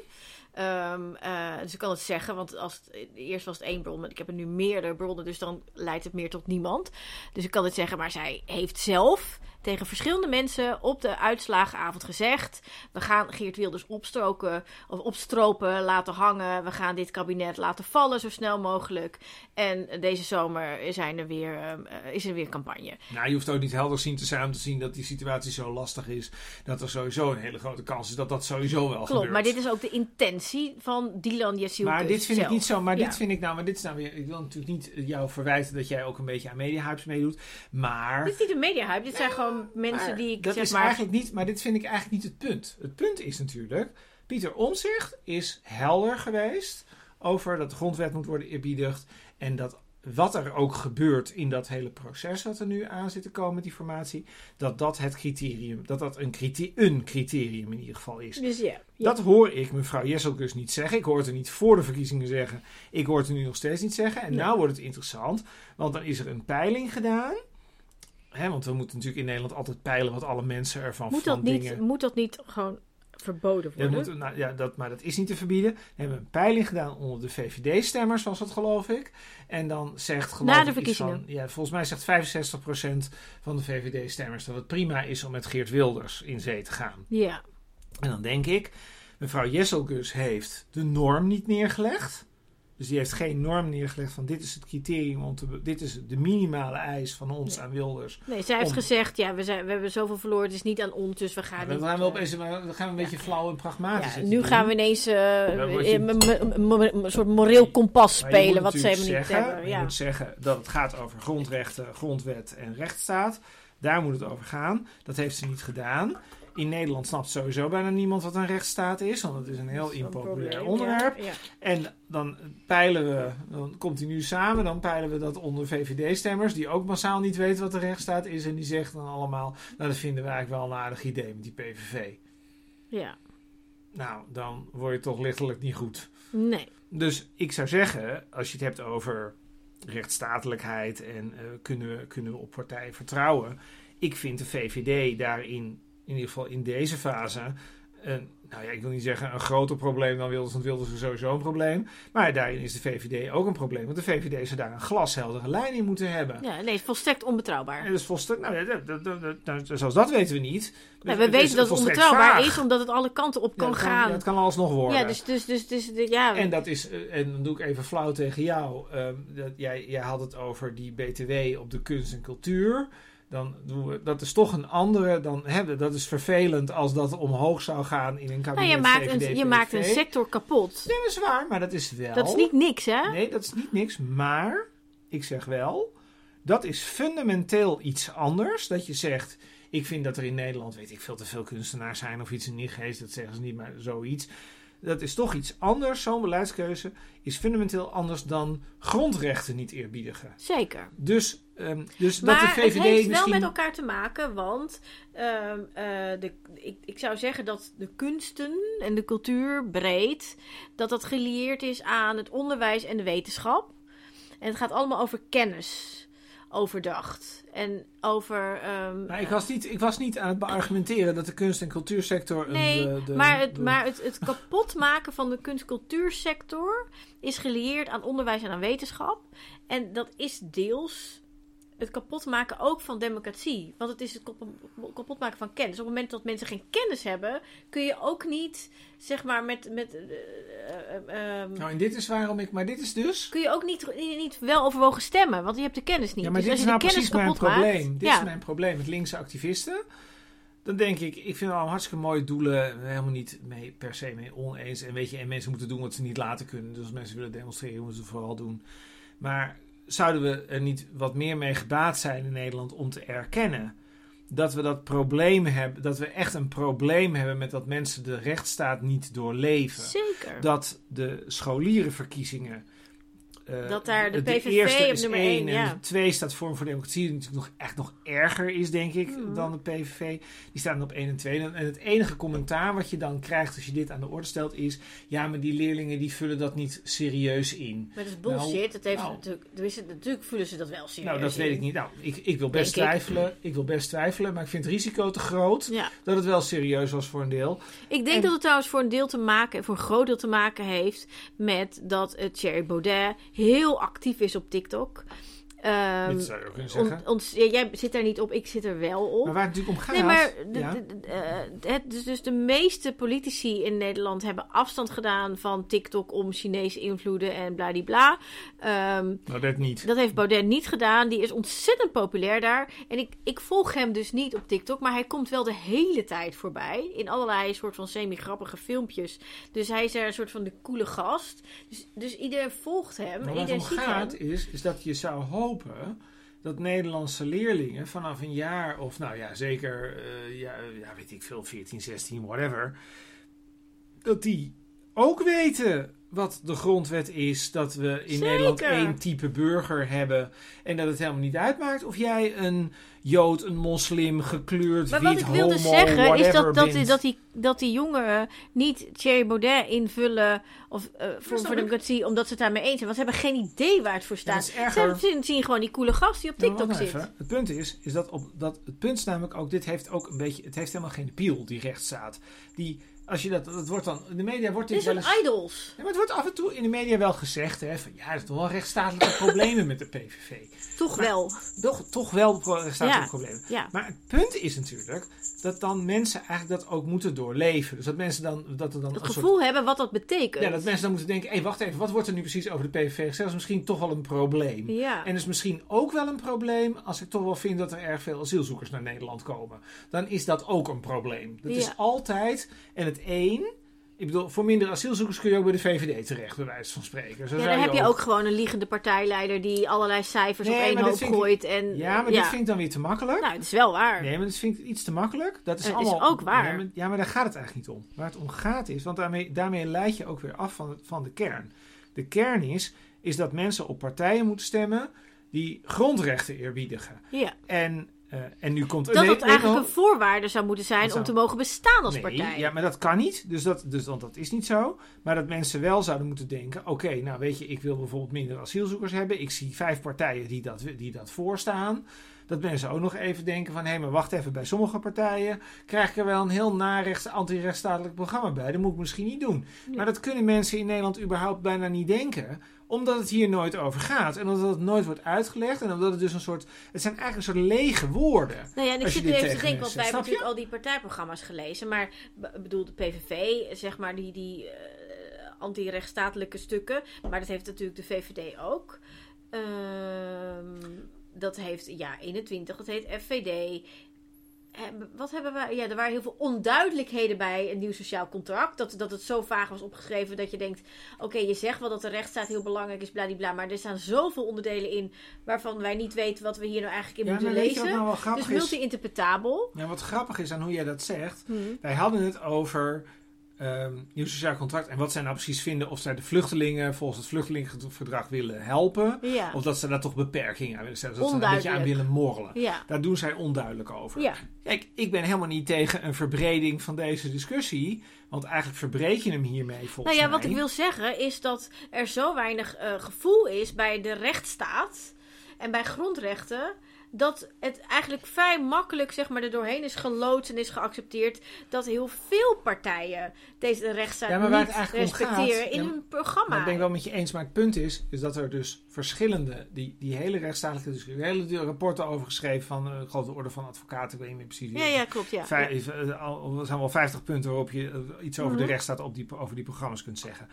Eh, dus ik kan het zeggen, want als het, eerst was het één bron, maar ik heb er nu meerdere bronnen, dus dan leidt het meer tot niemand. Dus ik kan het zeggen, maar zij heeft zelf tegen verschillende mensen op de uitslagenavond gezegd: we gaan Geert Wilders opstroken of opstropen, laten hangen. We gaan dit kabinet laten vallen zo snel mogelijk. En deze zomer zijn er weer, ehm, eh, is er weer campagne. Nou, je hoeft ook niet helder zien te zijn om te zien dat die situatie zo lastig is, dat er sowieso een hele grote kans is dat dat sowieso wel Klopt, gebeurt. maar dit is ook de intentie van Dylan Jezielkus Maar dit vind ik niet zo. Maar Ja. dit vind ik nou. Maar dit is nou weer. Ik wil natuurlijk niet jou verwijten dat jij ook een beetje aan mediahypes meedoet. Maar. Dit is niet een mediahype, dit zijn gewoon mensen maar die ik dat zeg is maar... eigenlijk niet. Maar dit vind ik eigenlijk niet het punt. Het punt is natuurlijk. Pieter Omzicht is helder geweest over dat de grondwet moet worden eerbiedigd. En dat wat er ook gebeurt in dat hele proces wat er nu aan zit te komen met die formatie. Dat dat het criterium. Dat dat een, criteria, een criterium in ieder geval is. Dus ja, ja. Dat hoor ik mevrouw Jesselkus niet zeggen. Ik hoor het er niet voor de verkiezingen zeggen. Ik hoor het er nu nog steeds niet zeggen. En Nee. nou wordt het interessant. Want dan is er een peiling gedaan. Hè, want we moeten natuurlijk in Nederland altijd peilen wat alle mensen ervan moet, van dat niet, moet dat niet gewoon verboden worden? moet- nou, ja, dat, maar dat is niet te verbieden. We hebben een peiling gedaan onder de VVD-stemmers, was dat geloof ik. En dan zegt geloof Na de verkiezingen. Van, ja, volgens mij zegt 65% van de VVD-stemmers dat het prima is om met Geert Wilders in zee te gaan. Ja, En dan denk ik, mevrouw Jesselgus heeft de norm niet neergelegd. Dus die heeft geen norm neergelegd van dit is het criterium, om te, be- dit is de minimale eis van ons Nee. aan Wilders. nee, zij heeft Om- gezegd, ja, we, zijn, we hebben zoveel verloren, het is niet aan ons, dus we gaan dan niet... gaan we eh, opeens dan gaan we een beetje flauw en pragmatisch ja, nu doen. gaan we ineens je- een soort moreel kompas spelen, wat ze helemaal niet zeggen, hebben. Je Ja. moet zeggen dat het gaat over grondrechten, grondwet en rechtsstaat. Daar moet het over gaan. Dat heeft ze niet gedaan. In Nederland snapt sowieso bijna niemand wat een rechtsstaat is, want het is een heel impopulair probleem, onderwerp. Ja, ja. En dan peilen we, dan komt hij nu samen, dan peilen we dat onder VVD-stemmers, die ook massaal niet weten wat de rechtsstaat is. En die zeggen dan allemaal, nou dat vinden we eigenlijk wel een aardig idee met die PVV. ja. Nou, dan word je toch lichtelijk niet goed. Nee. Dus ik zou zeggen, als je het hebt over rechtsstatelijkheid en eh, kunnen, we, kunnen we op partijen vertrouwen. Ik vind de VVD daarin, in ieder geval in deze fase, een, nou ja, ik wil niet zeggen een groter probleem dan Wilders, want Wilders is sowieso een probleem. Maar daarin is de VVD ook een probleem, want de VVD zou daar een glasheldere lijn in moeten hebben. Ja, nee, volstrekt onbetrouwbaar. En dat is volstrekt, nou ja, dat, dat, dat, dat- nou, dat weten we niet. Dus we weten dat het onbetrouwbaar vaag. is, omdat het alle kanten op kan gaan. ja, het kan alles nog worden. Ja, dus, dus, dus, dus, ja. En dat is, eh, en dan doe ik even flauw tegen jou. ehm, dat, jij, jij had het over die BTW op de kunst en cultuur. Dan doen we, dat is toch een andere. Dan hebben dat is vervelend als dat omhoog zou gaan in een kabinet. nou, je maakt, een, je maakt een sector kapot. Nee, dat is waar, maar dat is wel. Dat is niet niks, hè? Nee, dat is niet niks. Maar ik zeg wel, dat is fundamenteel iets anders. Dat je zegt, ik vind dat er in Nederland, weet ik veel, te veel kunstenaars zijn of iets in die geest. Dat zeggen ze niet, maar zoiets. Dat is toch iets anders. Zo'n beleidskeuze is fundamenteel anders dan grondrechten niet eerbiedigen. Zeker. Dus, ehm, dus Maar dat de VVD het heeft misschien... wel met elkaar te maken, want ehm, eh, de, ik, ik zou zeggen dat de kunsten en de cultuur breed, dat dat gelieerd is aan het onderwijs en de wetenschap. En het gaat allemaal over kennis overdacht. En over... ehm, Maar ik was, niet, ik was niet aan het beargumenteren dat de kunst- en cultuursector... Een, Nee, de- de- maar, het, de- maar het, het kapotmaken van de kunst-cultuursector is gelieerd aan onderwijs en aan wetenschap. En dat is deels het kapotmaken ook van democratie. Want het is het kap- kapotmaken van kennis. Op het moment dat mensen geen kennis hebben, kun je ook niet, zeg maar, met. met eh, eh, eh, ehm, Nou, en dit is waarom ik... Maar dit is dus... kun je ook niet, niet wel overwogen stemmen, want je hebt de kennis niet. Ja, maar dus dit als is je nou de kennis precies mijn kapot maakt- probleem. Dit ja. is mijn probleem met linkse activisten. Dan denk ik, ik vind allemaal hartstikke mooie doelen. Helemaal niet mee, per se mee oneens. En weet je, en mensen moeten doen wat ze niet laten kunnen. Dus als mensen willen demonstreren, moeten ze het vooral doen. Maar zouden we er niet wat meer mee gebaat zijn in Nederland om te erkennen dat we dat probleem hebben, dat we echt een probleem hebben met dat mensen de rechtsstaat niet doorleven. Zeker. Dat de scholierenverkiezingen. Eh, Dat daar de de PVV eerste op is nummer één één, en ja. de twee staat Vorm voor Democratie, die natuurlijk nog, echt nog erger is, denk ik, Mhm. dan de PVV. Die staan op 1 en 2. En het enige commentaar wat je dan krijgt als je dit aan de orde stelt is... ja, maar die leerlingen die vullen dat niet serieus in. Maar dat is bullshit. dat heeft nou. natuurlijk, tenminste, natuurlijk voelen ze dat wel serieus. nou, dat weet ik niet. Nou, ik, ik wil best Denk twijfelen. Ik. wil best twijfelen, maar ik vind het risico te groot... Ja. dat het wel serieus was voor een deel. Ik denk En- dat het trouwens voor een deel te maken, voor een groot deel te maken heeft met dat uh, Thierry Baudet heel actief is op TikTok. Ehm, zou je ook kunnen zeggen. on- ons- ja, jij zit daar niet op, ik zit er wel op. maar waar het natuurlijk om gaat... Nee, maar de, ja. de- de- eh, het, dus, dus de meeste politici in Nederland hebben afstand gedaan van TikTok om Chinese invloeden en bladibla. Ehm Nou, dat niet. dat heeft Baudet niet gedaan. Die is ontzettend populair daar. En ik, ik volg hem dus niet op TikTok. Maar hij komt wel de hele tijd voorbij. In allerlei soort van semi-grappige filmpjes. Dus hij is er een soort van de coole gast. Dus, dus iedereen volgt hem. Maar en waar het iedereen om gaat hem. is, is dat je zou hopen dat Nederlandse leerlingen vanaf een jaar of nou ja, zeker, eh, ja, ja, weet ik veel, 14, 16, whatever, dat die ook weten wat de grondwet is, dat we in Zeker. Nederland één type burger hebben en dat het helemaal niet uitmaakt of jij een Jood, een moslim, gekleurd, Maar wit, wat ik wilde homo, zeggen is dat, dat, die, dat, die, dat die jongeren niet Thierry Baudet invullen of eh voor, ik. democratie omdat ze het daarmee eens zijn. Want ze hebben geen idee waar het voor staat. Ze zien, zien gewoon die coole gast die op maar TikTok zit. even. Het punt is, is dat, op, dat het punt is namelijk ook, dit heeft ook een beetje, het heeft helemaal geen piel, die rechtsstaat. Die, als je dat, dat wordt dan, in de media wordt Dit wel een eens... idols. Ja, maar het wordt af en toe in de media wel gezegd, hè, van ja, er zijn toch wel rechtsstatelijke <laughs> problemen met de PVV. Toch Maar- wel. Toch, toch wel rechtsstatelijke Ja. problemen. Ja. Maar het punt is natuurlijk dat dan mensen eigenlijk dat ook moeten doorleven. Dus dat mensen dan, dat er dan Het een soort gevoel hebben wat dat betekent. ja, dat mensen dan moeten denken: hé, hey, wacht even, wat wordt er nu precies over de PVV gezegd? Dat is misschien toch wel een probleem. Ja. En is misschien ook wel een probleem als ik toch wel vind dat er erg veel asielzoekers naar Nederland komen. Dan is dat ook een probleem. Dat is altijd, en het een ik bedoel, voor minder asielzoekers kun je ook bij de VVD terecht, bij wijze van spreken. Zo Ja, dan heb je ook gewoon een liegende partijleider die allerlei cijfers Nee, op één hoop ik- gooit. En, Ja, maar dit vind ik dan weer te makkelijk. Nou, het is wel waar. Nee, maar dat vind ik iets te makkelijk. Dat is Het is allemaal, ook waar. Ja maar, ja, maar daar gaat het eigenlijk niet om. Waar het om gaat is, want daarmee, daarmee leid je ook weer af van, van de kern. De kern is, is dat mensen op partijen moeten stemmen die grondrechten eerbiedigen. Ja. En, eh, en nu komt... Dat nee, dat nee, eigenlijk een voorwaarde zou moeten zijn om te mogen bestaan als Nee, partij. Ja, maar dat kan niet. Dus dat, dus, want dat is niet zo. Maar dat mensen wel zouden moeten denken: oké, nou weet je, ik wil bijvoorbeeld minder asielzoekers hebben. Ik zie vijf partijen die dat, die dat voorstaan. Dat mensen ook nog even denken: van hé, maar wacht even, bij sommige partijen krijg ik er wel een heel narechts, anti-rechtsstatelijk programma bij. Dat moet ik misschien niet doen. Maar dat kunnen mensen in Nederland überhaupt bijna niet denken omdat het hier nooit over gaat. En omdat het nooit wordt uitgelegd. En omdat het dus een soort. Het zijn eigenlijk een soort lege woorden. Nou ja, en ik zit nu even te denken, want wij hebben natuurlijk al die partijprogramma's gelezen. Maar bedoel, de PVV, zeg maar, die, die eh, anti-rechtsstatelijke stukken. Maar dat heeft natuurlijk de VVD ook. Ehm, dat heeft, ja, 21, dat heet FVD. Wat hebben wij? Ja, er waren heel veel onduidelijkheden bij een nieuw sociaal contract. Dat, dat het zo vaag was opgeschreven dat je denkt: oké, je zegt wel dat de rechtsstaat heel belangrijk is, bladibla. Maar er staan zoveel onderdelen in waarvan wij niet weten wat we hier nou eigenlijk in Ja, moeten je wat lezen. nou wel Dus grappig is? multi-interpretabel. Ja, wat grappig is aan hoe jij dat zegt. Hm. Wij hadden het over ehm nieuw sociaal contract. En wat zij nou precies vinden of zij de vluchtelingen volgens het vluchtelingenverdrag willen helpen. Ja. Of dat ze daar toch beperkingen aan willen stellen. Dat ze er een beetje aan willen morrelen. Ja. Daar doen zij onduidelijk over. Ja. Kijk, ik ben helemaal niet tegen een verbreding van deze discussie. Want eigenlijk verbreed je hem hiermee volgens Nou ja, wat mij. ik wil zeggen is dat er zo weinig eh, gevoel is bij de rechtsstaat en bij grondrechten. Dat het eigenlijk vrij makkelijk zeg maar, er doorheen is geloodst en is geaccepteerd dat heel veel partijen deze rechtsstaat Ja, maar waar niet het eigenlijk om gaat- respecteren in Ja, hun programma. Dat ben ik wel met je eens. Maar het punt is, is dat er dus verschillende, die, die hele rechtsstatelijke discussie, hele rapporten over geschreven van uh, grote orde van advocaten, ik weet niet meer precies. ja, ja, klopt. Ja. Vijf, eh, al- er zijn wel 50 punten waarop je eh, iets over Mhm. de rechtsstaat op die, over die programma's kunt zeggen.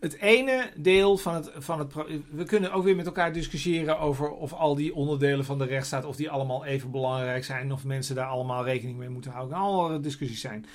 Het ene deel van het, van het. We kunnen ook weer met elkaar discussiëren over of al die onderdelen van de rechtsstaat. of die allemaal even belangrijk zijn. of mensen daar allemaal rekening mee moeten houden. Allemaal discussies zijn.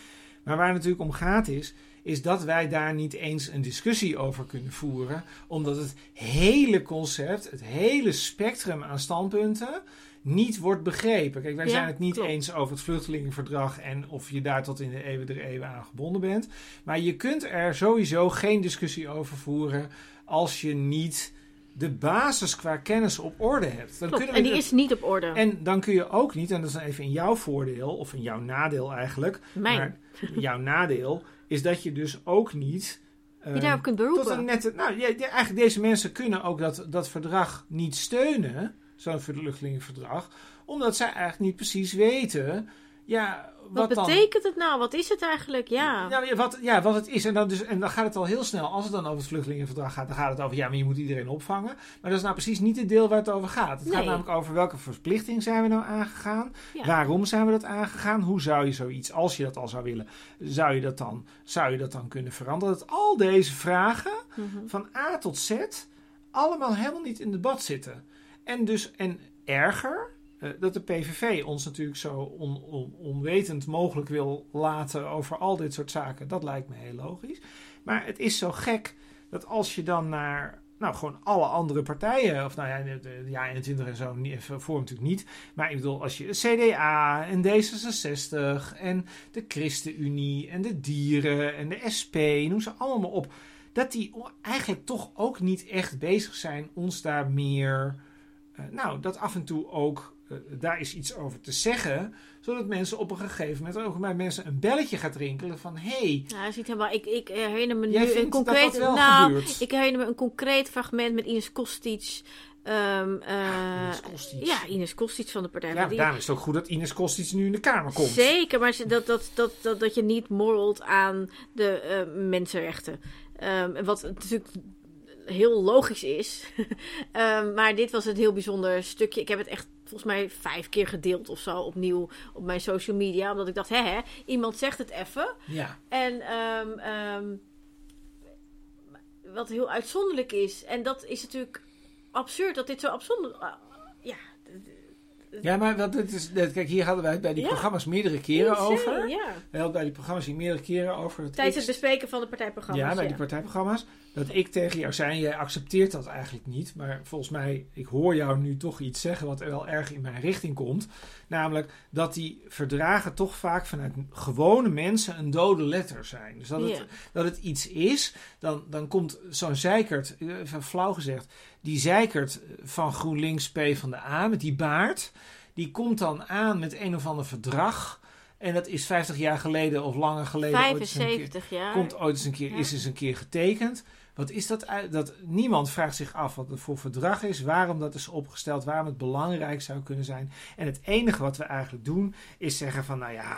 Maar waar het natuurlijk om gaat is. is dat wij daar niet eens een discussie over kunnen voeren. omdat het hele concept, het hele spectrum aan standpunten niet wordt begrepen. Kijk, wij Ja, zijn het niet klopt. eens over het vluchtelingenverdrag en of je daar tot in de eeuwen der eeuwen aan gebonden bent. Maar je kunt er sowieso geen discussie over voeren als je niet de basis qua kennis op orde hebt. Dan Klopt. En die is niet op orde. en dan kun je ook niet, en dat is even in jouw voordeel, of in jouw nadeel eigenlijk. Mijn. Maar jouw nadeel is dat je dus ook niet. die ehm, daarop kunt tot beroepen. een nette, nou, ja, eigenlijk deze mensen kunnen ook dat, dat verdrag niet steunen, zo'n vluchtelingenverdrag, omdat zij eigenlijk niet precies weten, ja, wat, Wat dan... betekent het nou? Wat is het eigenlijk? Ja. Nou, ja, wat, ja, wat het is. En dan, dus, en dan gaat het al heel snel. Als het dan over het vluchtelingenverdrag gaat, dan gaat het over... ja, maar je moet iedereen opvangen. Maar dat is nou precies niet het deel waar het over gaat. Het gaat namelijk over welke verplichting zijn we nou aangegaan. Ja. Waarom zijn we dat aangegaan? Hoe zou je zoiets, als je dat al zou willen... zou je dat dan, zou je dat dan kunnen veranderen? Dat al deze vragen Mhm. van A tot Z... allemaal helemaal niet in debat zitten. En dus, en erger... eh, dat de PVV ons natuurlijk zo on- on- onwetend mogelijk wil laten over al dit soort zaken, dat lijkt me heel logisch. Maar het is zo gek dat als je dan naar nou, gewoon alle andere partijen, of nou ja, de, ja 21 en zo, niet- voor natuurlijk niet. Maar ik bedoel, als je CDA en D66 en de ChristenUnie en de Dieren en de SP, noem ze allemaal op, dat die eigenlijk toch ook niet echt bezig zijn ons daar meer, eh, nou, dat af en toe ook eh, daar is iets over te zeggen, zodat mensen op een gegeven moment ook bij mensen een belletje gaat rinkelen van hey, Ja, niet helemaal. Ik, ik herinner me nu een dat concreet. dat nou, gebeurt? ik herinner me een concreet fragment met Ines Kostic. ehm, eh, Ines Kostic. Ja, Ines Kostic van de Partij ja, die- daarom is het ook goed dat Ines Kostic nu in de Kamer komt. Zeker, maar dat, dat, dat, dat, dat je niet morrelt aan de eh, mensenrechten. Ehm, wat natuurlijk heel logisch is. <laughs> Ehm, maar dit was een heel bijzonder stukje. Ik heb het echt volgens mij vijf keer gedeeld of zo opnieuw op mijn social media. Omdat ik dacht, hè, hè iemand zegt het even. Ja, En ehm, ehm, wat heel uitzonderlijk is. En dat is natuurlijk absurd dat dit zo absonder. ah, ja, Ja, maar wat het is, dat- kijk, hier hadden wij het bij die Ja. programma's meerdere keren over. Ja. We hadden bij die programma's hier meerdere keren over. Tijdens het bespreken van de partijprogramma's. Ja, bij die partijprogramma's. Dat ik tegen jou zei, jij accepteert dat eigenlijk niet. Maar volgens mij, ik hoor jou nu toch iets zeggen wat er wel erg in mijn richting komt. Namelijk dat die verdragen toch vaak vanuit gewone mensen een dode letter zijn. Dus dat het, dat het iets is, dan, dan komt zo'n zeikert, eh, even flauw gezegd, die zeikert van GroenLinks P van de A met die baard. Die komt dan aan met een of ander verdrag. En dat is 50 jaar geleden of langer geleden. ooit eens een keer- 75 jaar. komt ooit eens een keer, Ja. is eens een keer getekend. Wat is dat? dat? Niemand vraagt zich af wat het voor verdrag is, waarom dat is opgesteld, waarom het belangrijk zou kunnen zijn. En het enige wat we eigenlijk doen, is zeggen van, nou ja,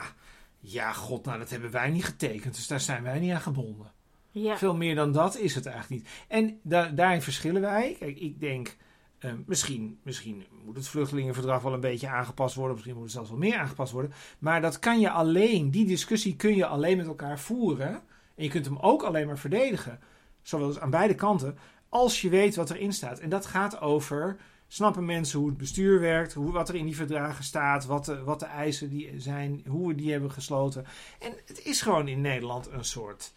ja, god, nou dat hebben wij niet getekend, dus daar zijn wij niet aan gebonden. Ja. Veel meer dan dat is het eigenlijk niet. En da- daarin verschillen wij. Kijk, ik denk, eh, misschien, misschien moet het vluchtelingenverdrag wel een beetje aangepast worden. Misschien moet het zelfs wel meer aangepast worden. Maar dat kan je alleen, die discussie kun je alleen met elkaar voeren. En je kunt hem ook alleen maar verdedigen. Zowel aan beide kanten. Als je weet wat erin staat. En dat gaat over. Snappen mensen hoe het bestuur werkt, hoe, wat er in die verdragen staat, wat de, wat de eisen die zijn, hoe we die hebben gesloten. En het is gewoon in Nederland een soort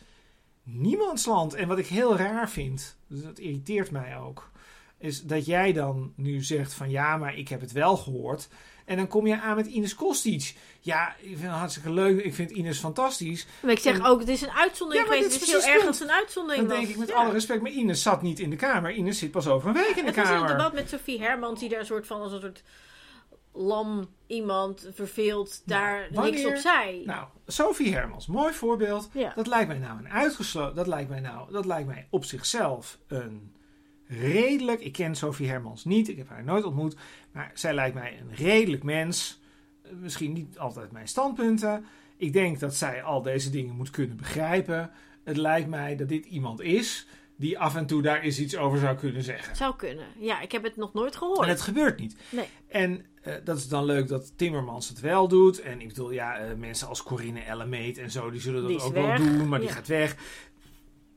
niemandsland. En wat ik heel raar vind, dus dat irriteert mij ook, is dat jij dan nu zegt van ja, maar ik heb het wel gehoord. En dan kom je aan met Ines Kostic. Ja, ik vind het hartstikke leuk. Ik vind Ines fantastisch. Maar ik zeg En- ook, het is een uitzondering Ja, maar geweest. Het is heel erg als een uitzondering Dan was. denk ik met Ja. alle respect, maar Ines zat niet in de Kamer. Ines zit pas over een week in de Het was in Kamer. een debat met Sophie Hermans, die daar een soort van als een soort lam iemand verveeld daar Nou, wanneer- niks op zei. Nou, Sophie Hermans, mooi voorbeeld. ja. Dat lijkt mij nou een uitgesloten. Dat lijkt mij nou, dat lijkt mij op zichzelf een redelijk. Ik ken Sophie Hermans niet, ik heb haar nooit ontmoet. Maar zij lijkt mij een redelijk mens. Misschien niet altijd mijn standpunten. Ik denk dat zij al deze dingen moet kunnen begrijpen. Het lijkt mij dat dit iemand is die af en toe daar eens iets over zou kunnen zeggen. Zou kunnen. Ja, ik heb het nog nooit gehoord. En het gebeurt niet. Nee. En eh, dat is dan leuk dat Timmermans het wel doet. En ik bedoel, ja, eh, mensen als Corinne Ellemeet en zo, die zullen dat Die ook weg. wel doen, maar die gaat weg.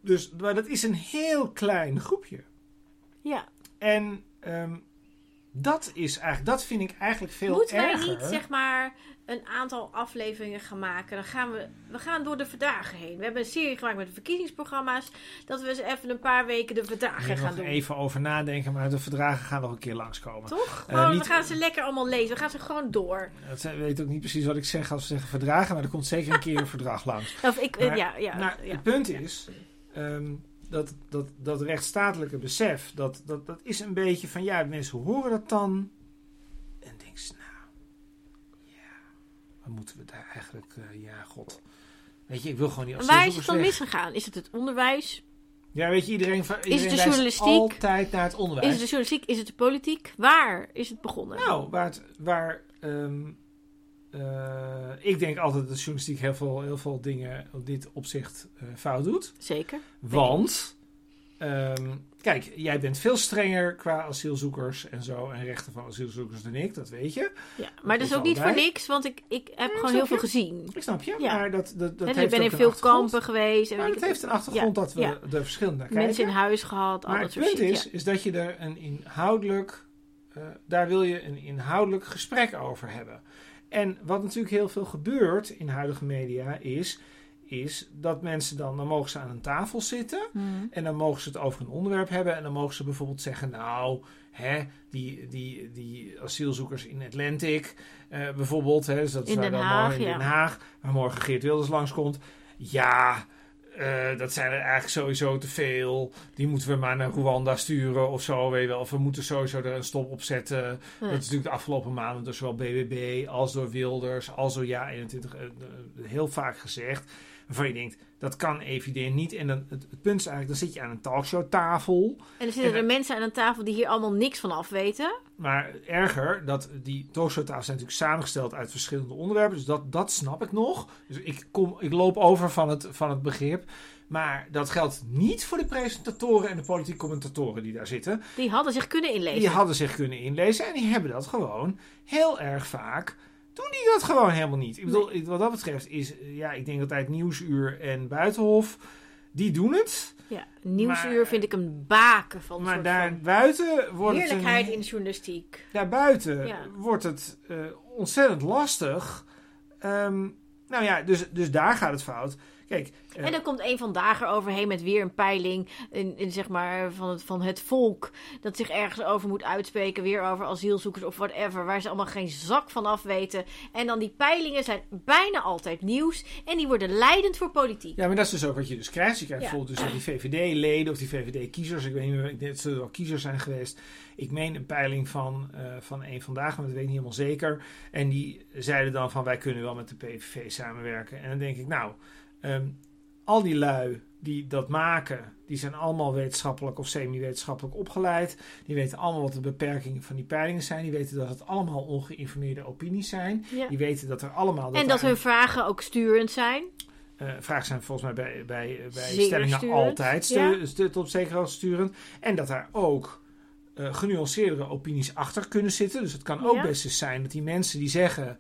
Dus, maar dat is een heel klein groepje. Ja. En ehm, dat is eigenlijk, dat vind ik eigenlijk veel Moeten wij erger. niet zeg maar een aantal afleveringen gaan maken? Dan gaan we, we gaan door de verdragen heen. We hebben een serie gemaakt met de verkiezingsprogramma's. Dat we eens even een paar weken de verdragen gaan nog doen. even over nadenken, maar de verdragen gaan nog een keer langskomen. Toch? Eh, niet- We gaan ze lekker allemaal lezen. We gaan ze gewoon door. Dat zijn- weet ook niet precies wat ik zeg als we zeggen verdragen, maar er komt zeker een keer een verdrag langs. <laughs> Of ik, eh, Maar- ja, ja, ja. Het punt is ehm, dat, dat, dat rechtsstatelijke besef, dat, dat, dat is een beetje van ja, mensen horen dat dan. En denk ze, nou, ja, wat moeten we daar eigenlijk, eh, ja, god. Weet je, ik wil gewoon En waar is het dan misgegaan? Is het het onderwijs? Ja, weet je, iedereen, iedereen de wijst journalistiek? altijd naar het Is onderwijs. het de journalistiek? Is het de politiek? Waar is het begonnen? Nou, waar, het, waar ehm, eh, ik denk altijd dat de journalistiek heel veel, heel veel dingen op dit opzicht eh, fout doet. Zeker. Want, ehm, kijk, jij bent veel strenger qua asielzoekers en zo en rechten van asielzoekers dan ik, dat weet je. Ja, maar dat is is ook niet voor niks, want ik, ik heb Ja, gewoon heel veel gezien. Ik snap je, Ja. maar dat, dat, dat En heeft ik ben in veel kampen geweest. En Maar dat ik heeft een achtergrond Ja, dat we ja. er verschillend naar kijken. Mensen in huis gehad, al maar dat het soort punt shit. is, ja. is dat je er een inhoudelijk, eh, daar wil je een inhoudelijk gesprek over hebben. En wat natuurlijk heel veel gebeurt in huidige media is, is dat mensen dan, dan mogen ze aan een tafel zitten Hmm. en dan mogen ze het over een onderwerp hebben. En dan mogen ze bijvoorbeeld zeggen: Nou, hè, die, die, die asielzoekers in Atlantic, eh, bijvoorbeeld. Hè, dus dat is In waar Den dan Haag, morgen in ja. Den Haag, waar morgen Geert Wilders langskomt. Ja. Eh, dat zijn er eigenlijk sowieso te veel. Die moeten we maar naar Rwanda sturen of zo. Weet je wel. Of we moeten sowieso er een stop op zetten. Ja. Dat is natuurlijk de afgelopen maanden door zowel BBB als door Wilders als door Ja21 eh, eh, heel vaak gezegd. Waarvan je denkt, dat kan evident niet. En dan, het, het punt is eigenlijk, dan zit je aan een talkshowtafel. En er zitten En- er mensen aan een tafel die hier allemaal niks van af weten. Maar erger, dat die talkshowtafels zijn natuurlijk samengesteld uit verschillende onderwerpen. Dus dat, dat snap ik nog. Dus ik, kom, ik loop over van het, van het begrip. Maar dat geldt niet voor de presentatoren en de politieke commentatoren die daar zitten. Die hadden zich kunnen inlezen. Die hadden zich kunnen inlezen en die hebben dat gewoon heel erg vaak. Doen die dat gewoon helemaal niet. Ik bedoel, wat dat betreft is, eh, ja, ik denk uit Nieuwsuur en Buitenhof die doen het. Ja, Nieuwsuur Maar- vind ik een baken van Maar soort daar van buiten wordt het heerlijkheid in journalistiek. daarbuiten Ja. wordt het eh, ontzettend lastig. Ehm, nou ja, dus, dus daar gaat het fout. Kijk, eh, En dan komt een vandaag er overheen met weer een peiling in, in, zeg maar, van, het, van het volk. Dat zich ergens over moet uitspreken. Weer over asielzoekers of whatever. Waar ze allemaal geen zak van af weten. En dan die peilingen zijn bijna altijd nieuws. En die worden leidend voor politiek. Ja, maar dat is dus ook wat je dus krijgt. Je krijgt Ja. bijvoorbeeld dus die VVD-leden of die VVD-kiezers. Ik weet niet meer, ik denk dat ze wel kiezers zijn geweest. Ik meen een peiling van, eh van één vandaag, maar dat weet ik niet helemaal zeker. En die zeiden dan van wij kunnen wel met de PVV samenwerken. En dan denk ik, nou, ehm, al die lui die dat maken, die zijn allemaal wetenschappelijk of semi-wetenschappelijk opgeleid. Die weten allemaal wat de beperkingen van die peilingen zijn. Die weten dat het allemaal ongeïnformeerde opinies zijn. Ja. Die weten dat er allemaal... En dat hun vragen ook sturend zijn. eh, vragen zijn volgens mij bij, bij, bij stellingen sturend, altijd stu ja. stu- tot zeker hoogte sturend. En dat daar ook eh genuanceerdere opinies achter kunnen zitten. Dus het kan ook Ja. best eens zijn dat die mensen die zeggen...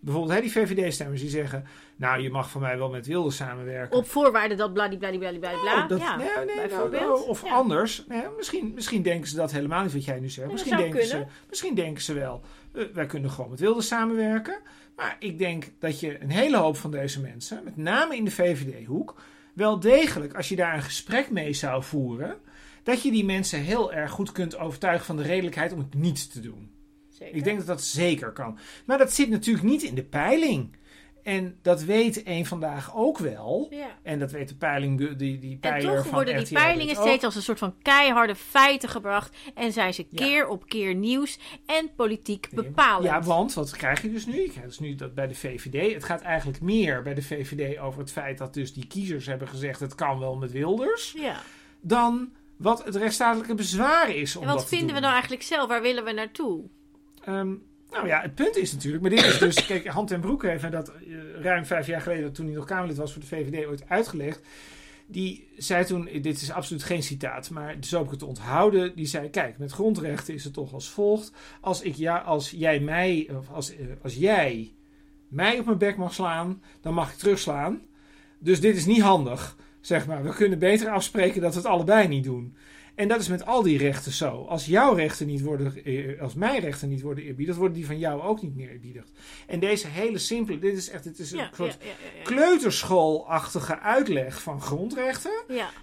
Bijvoorbeeld hè, die VVD-stemmers die zeggen... Nou, je mag van mij wel met Wilde samenwerken. Op voorwaarde dat bladibladibladibladibla. Oh, dat, ja, nee, nee, nou, of Ja. anders. Nee, misschien, misschien denken ze dat helemaal niet wat jij nu zegt. Ja, misschien, denken ze, misschien denken ze wel, eh, wij kunnen gewoon met Wilde samenwerken. Maar ik denk dat je een hele hoop van deze mensen, met name in de VVD-hoek, wel degelijk, als je daar een gesprek mee zou voeren, dat je die mensen heel erg goed kunt overtuigen van de redelijkheid om het niet te doen. Zeker. Ik denk dat dat zeker kan. Maar dat zit natuurlijk niet in de peiling. En dat weet één vandaag ook wel. Ja. En dat weet de peiling, die, die En peiler toch van worden die peilingen steeds als een soort van keiharde feiten gebracht. En zijn ze Ja. keer op keer nieuws en politiek bepalend. Ja, want wat krijg je dus nu? Je krijgt dus nu dat bij de VVD. Het gaat eigenlijk meer bij de VVD over het feit dat dus die kiezers hebben gezegd: het kan wel met Wilders. Ja. Dan wat het rechtsstatelijke bezwaar is. Om En wat dat vinden we nou eigenlijk zelf? Waar willen we naartoe? Ehm, nou ja, het punt is natuurlijk, maar dit is dus, kijk, Hand en Broek heeft dat eh, ruim vijf jaar geleden, toen hij nog Kamerlid was voor de VVD, ooit uitgelegd. Die zei toen, dit is absoluut geen citaat, maar zo heb ik het onthouden. Die zei, kijk, met grondrechten is het toch als volgt. Als, ik ja, als jij mij, of als, eh, als jij mij op mijn bek mag slaan, dan mag ik terugslaan. Dus dit is niet handig, zeg maar. We kunnen beter afspreken dat we het allebei niet doen. En dat is met al die rechten zo. Als jouw rechten niet worden, eh, als mijn rechten niet worden eerbiedigd, worden die van jou ook niet meer eerbiedigd. En deze hele simpele, dit is echt, dit is een Ja, soort ja, ja, ja. kleuterschoolachtige uitleg van grondrechten.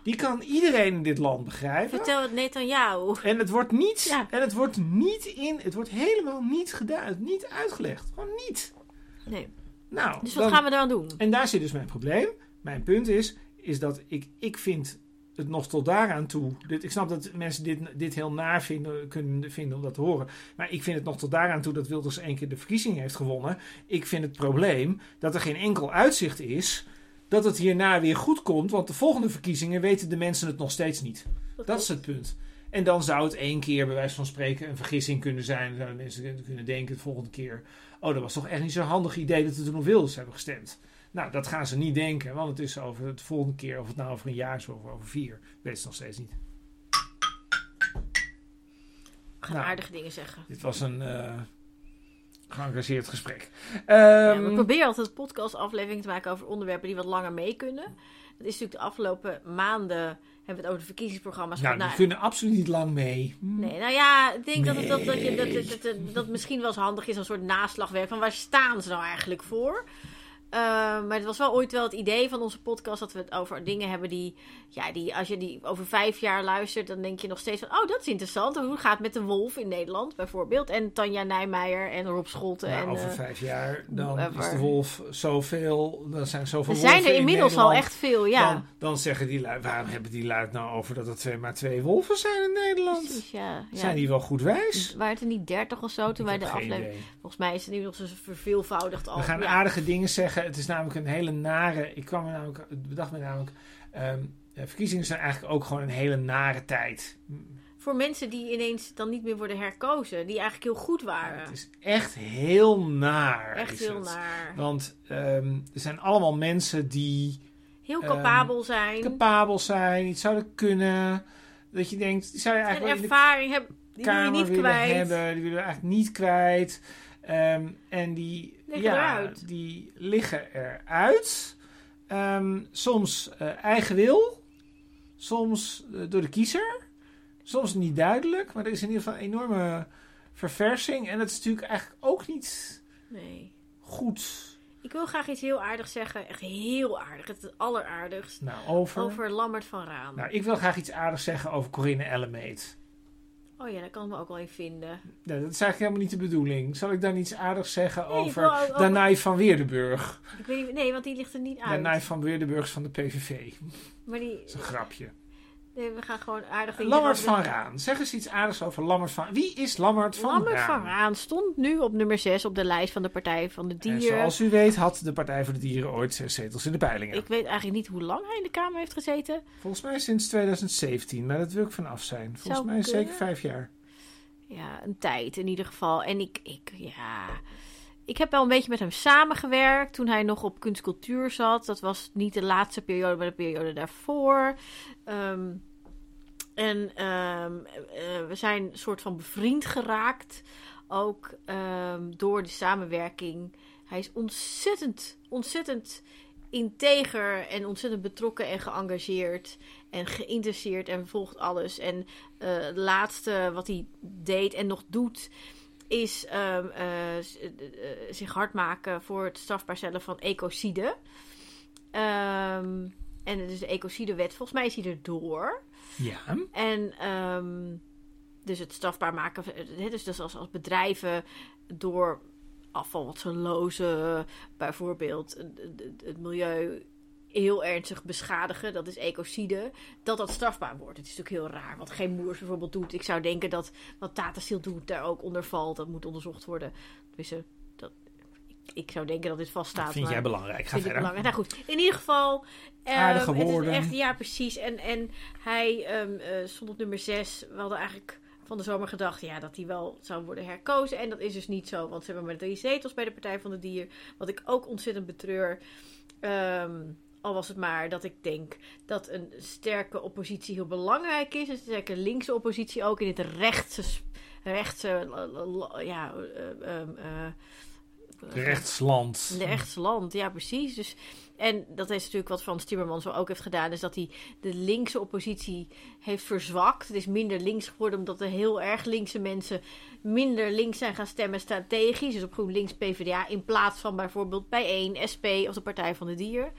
Die kan iedereen in dit land begrijpen. Vertel het net aan jou. En het wordt niet, en het wordt niet in, het wordt helemaal niet gedaan, niet uitgelegd. Gewoon niet. Nee. Nou, Dus wat dan- gaan we dan doen? en daar zit dus mijn probleem. Mijn punt is, is dat ik, ik vind het nog tot daaraan toe. Dit, ik snap dat mensen dit, dit heel naar vinden, kunnen vinden om dat te horen. Maar ik vind het nog tot daaraan toe dat Wilders één keer de verkiezing heeft gewonnen. Ik vind het probleem dat er geen enkel uitzicht is dat het hierna weer goed komt. Want de volgende verkiezingen weten de mensen het nog steeds niet. Dat is het punt. En dan zou het één keer, bij wijze van spreken, een vergissing kunnen zijn. Dan zouden mensen kunnen denken de volgende keer... oh, dat was toch echt niet zo'n handig idee dat we toen op Wilders hebben gestemd. Nou, dat gaan ze niet denken, want het is over het volgende keer... of het nou over een jaar is of over vier. Weet ze nog steeds niet. We gaan Nou. aardige dingen zeggen. Dit was een eh geëngageerd gesprek. Ja, Ehm, we proberen altijd podcastafleveringen te maken over onderwerpen die wat langer mee kunnen. Dat is natuurlijk de afgelopen maanden hebben we het over de verkiezingsprogramma's nou, die kunnen absoluut niet lang mee. Hm. Nee, nou ja, ik denk dat, het, dat, dat, je, dat, dat, dat, dat, dat misschien wel eens handig is, een soort naslagwerk van waar staan ze nou eigenlijk voor? Eh, maar het was wel ooit wel het idee van onze podcast dat we het over dingen hebben die, ja, die als je die over vijf jaar luistert, dan denk je nog steeds van, oh, dat is interessant. Hoe gaat het met de wolf in Nederland bijvoorbeeld? En Tanja Nijmeijer en Rob Scholten. Nou, en, over eh, vijf jaar, dan is de wolf zoveel. Er zijn zoveel er zijn er in inmiddels al echt veel, ja. Dan, dan zeggen die lui, waarom hebben die lui het nou over dat er twee, maar twee wolven zijn in Nederland? Precies, ja. ja. Zijn die wel goed wijs? Waren het er niet dertig of zo toen wij de aflevering... idee. Volgens mij is het nu nog zo verveelvoudigd al. We gaan ja. aardige dingen zeggen. Het is namelijk een hele nare. Ik kwam er namelijk, het bedacht me namelijk. ehm, eh, verkiezingen zijn eigenlijk ook gewoon een hele nare tijd. Voor mensen die ineens dan niet meer worden herkozen, die eigenlijk heel goed waren. Het is echt heel naar. Echt heel het. naar. Want ehm, er zijn allemaal mensen die Heel ehm, capabel zijn. capabel zijn, iets zouden kunnen. Dat je denkt, die zou je en eigenlijk de ervaring hebben. Die wil je niet kwijt. hebben. Die willen we eigenlijk niet kwijt. En die, Liggen ja, eruit. die liggen eruit. Ehm, soms eh, eigen wil. soms eh, door de kiezer. Soms niet duidelijk, maar er is in ieder geval een enorme verversing. En dat is natuurlijk eigenlijk ook niet Nee. goed. Ik wil graag iets heel aardigs zeggen. Echt heel aardig. Het alleraardigst. Nou, over. Over Lammert van Raan. Nou, ik wil graag iets aardigs zeggen over Corinne Ellemeet. Oh ja, daar kan ik me ook wel in vinden. Nee, dat is eigenlijk helemaal niet de bedoeling. Zal ik dan iets aardigs zeggen Nee, over Danai van Weerdenburg? Ik weet niet, nee, want die ligt er niet uit. Danai van Weerdenburg is van de PVV. Maar die, Dat is een grapje. Nee, we gaan gewoon aardig dingen Lammert van Raan. Zeg eens iets aardigs over Lammert van... Wie is Lammert van Lammert Raan? van Raan stond nu op nummer 6 op de lijst van de Partij van de En Dieren. zoals u weet had de Partij voor de Dieren ooit zes zetels in de peilingen. Ik weet eigenlijk niet hoe lang hij in de Kamer heeft gezeten. Volgens mij sinds 2017, maar dat wil ik vanaf zijn. Volgens Zou mij zeker vijf jaar. Ja, een tijd in ieder geval. En ik, ik, ja... Ik heb wel een beetje met hem samengewerkt toen hij nog op kunstcultuur zat. Dat was niet de laatste periode, maar de periode daarvoor. Ehm, en ehm, eh, we zijn een soort van bevriend geraakt. Ook ehm, door de samenwerking. Hij is ontzettend, ontzettend integer en ontzettend betrokken en geëngageerd en geïnteresseerd en volgt alles. En eh, het laatste wat hij deed en nog doet, is ehm, eh, eh, eh, zich hard maken voor het strafbaar stellen van ecocide. Ehm, en dus de ecocidewet, volgens mij is hij erdoor. Ja. En ehm, dus het strafbaar maken, dus, dus als, als bedrijven door afval wat ze lozen, bijvoorbeeld het milieu heel ernstig beschadigen, dat is ecocide, dat dat strafbaar wordt. Het is natuurlijk heel raar, wat geen moers bijvoorbeeld doet. Ik zou denken dat wat Tata Steel doet daar ook onder valt, dat moet onderzocht worden. Dus, dat, ik, zou denken dat dit vaststaat. Dat vind jij belangrijk. Ga vind ik verder. belangrijk. Nou goed, in ieder geval. ehm, Aardige woorden. echt, ja, precies. En, en hij ehm, eh, stond op nummer 6. We hadden eigenlijk van de zomer gedacht ja, dat hij wel zou worden herkozen. En dat is dus niet zo, want ze hebben maar drie zetels bij de Partij van de Dier. Wat ik ook ontzettend betreur. Ehm, al was het maar dat ik denk dat een sterke oppositie heel belangrijk is. Een sterke linkse oppositie ook in het rechtse, rechtse ja, Rechtsland. de echte land, ja precies. Dus, en dat is natuurlijk wat Frans Timmermans ook heeft gedaan, is dat hij de linkse oppositie heeft verzwakt. Het is minder links geworden omdat de heel erg linkse mensen minder links zijn gaan stemmen strategisch. Dus op GroenLinks PvdA in plaats van bijvoorbeeld Bijeen, SP of de Partij van de Dier.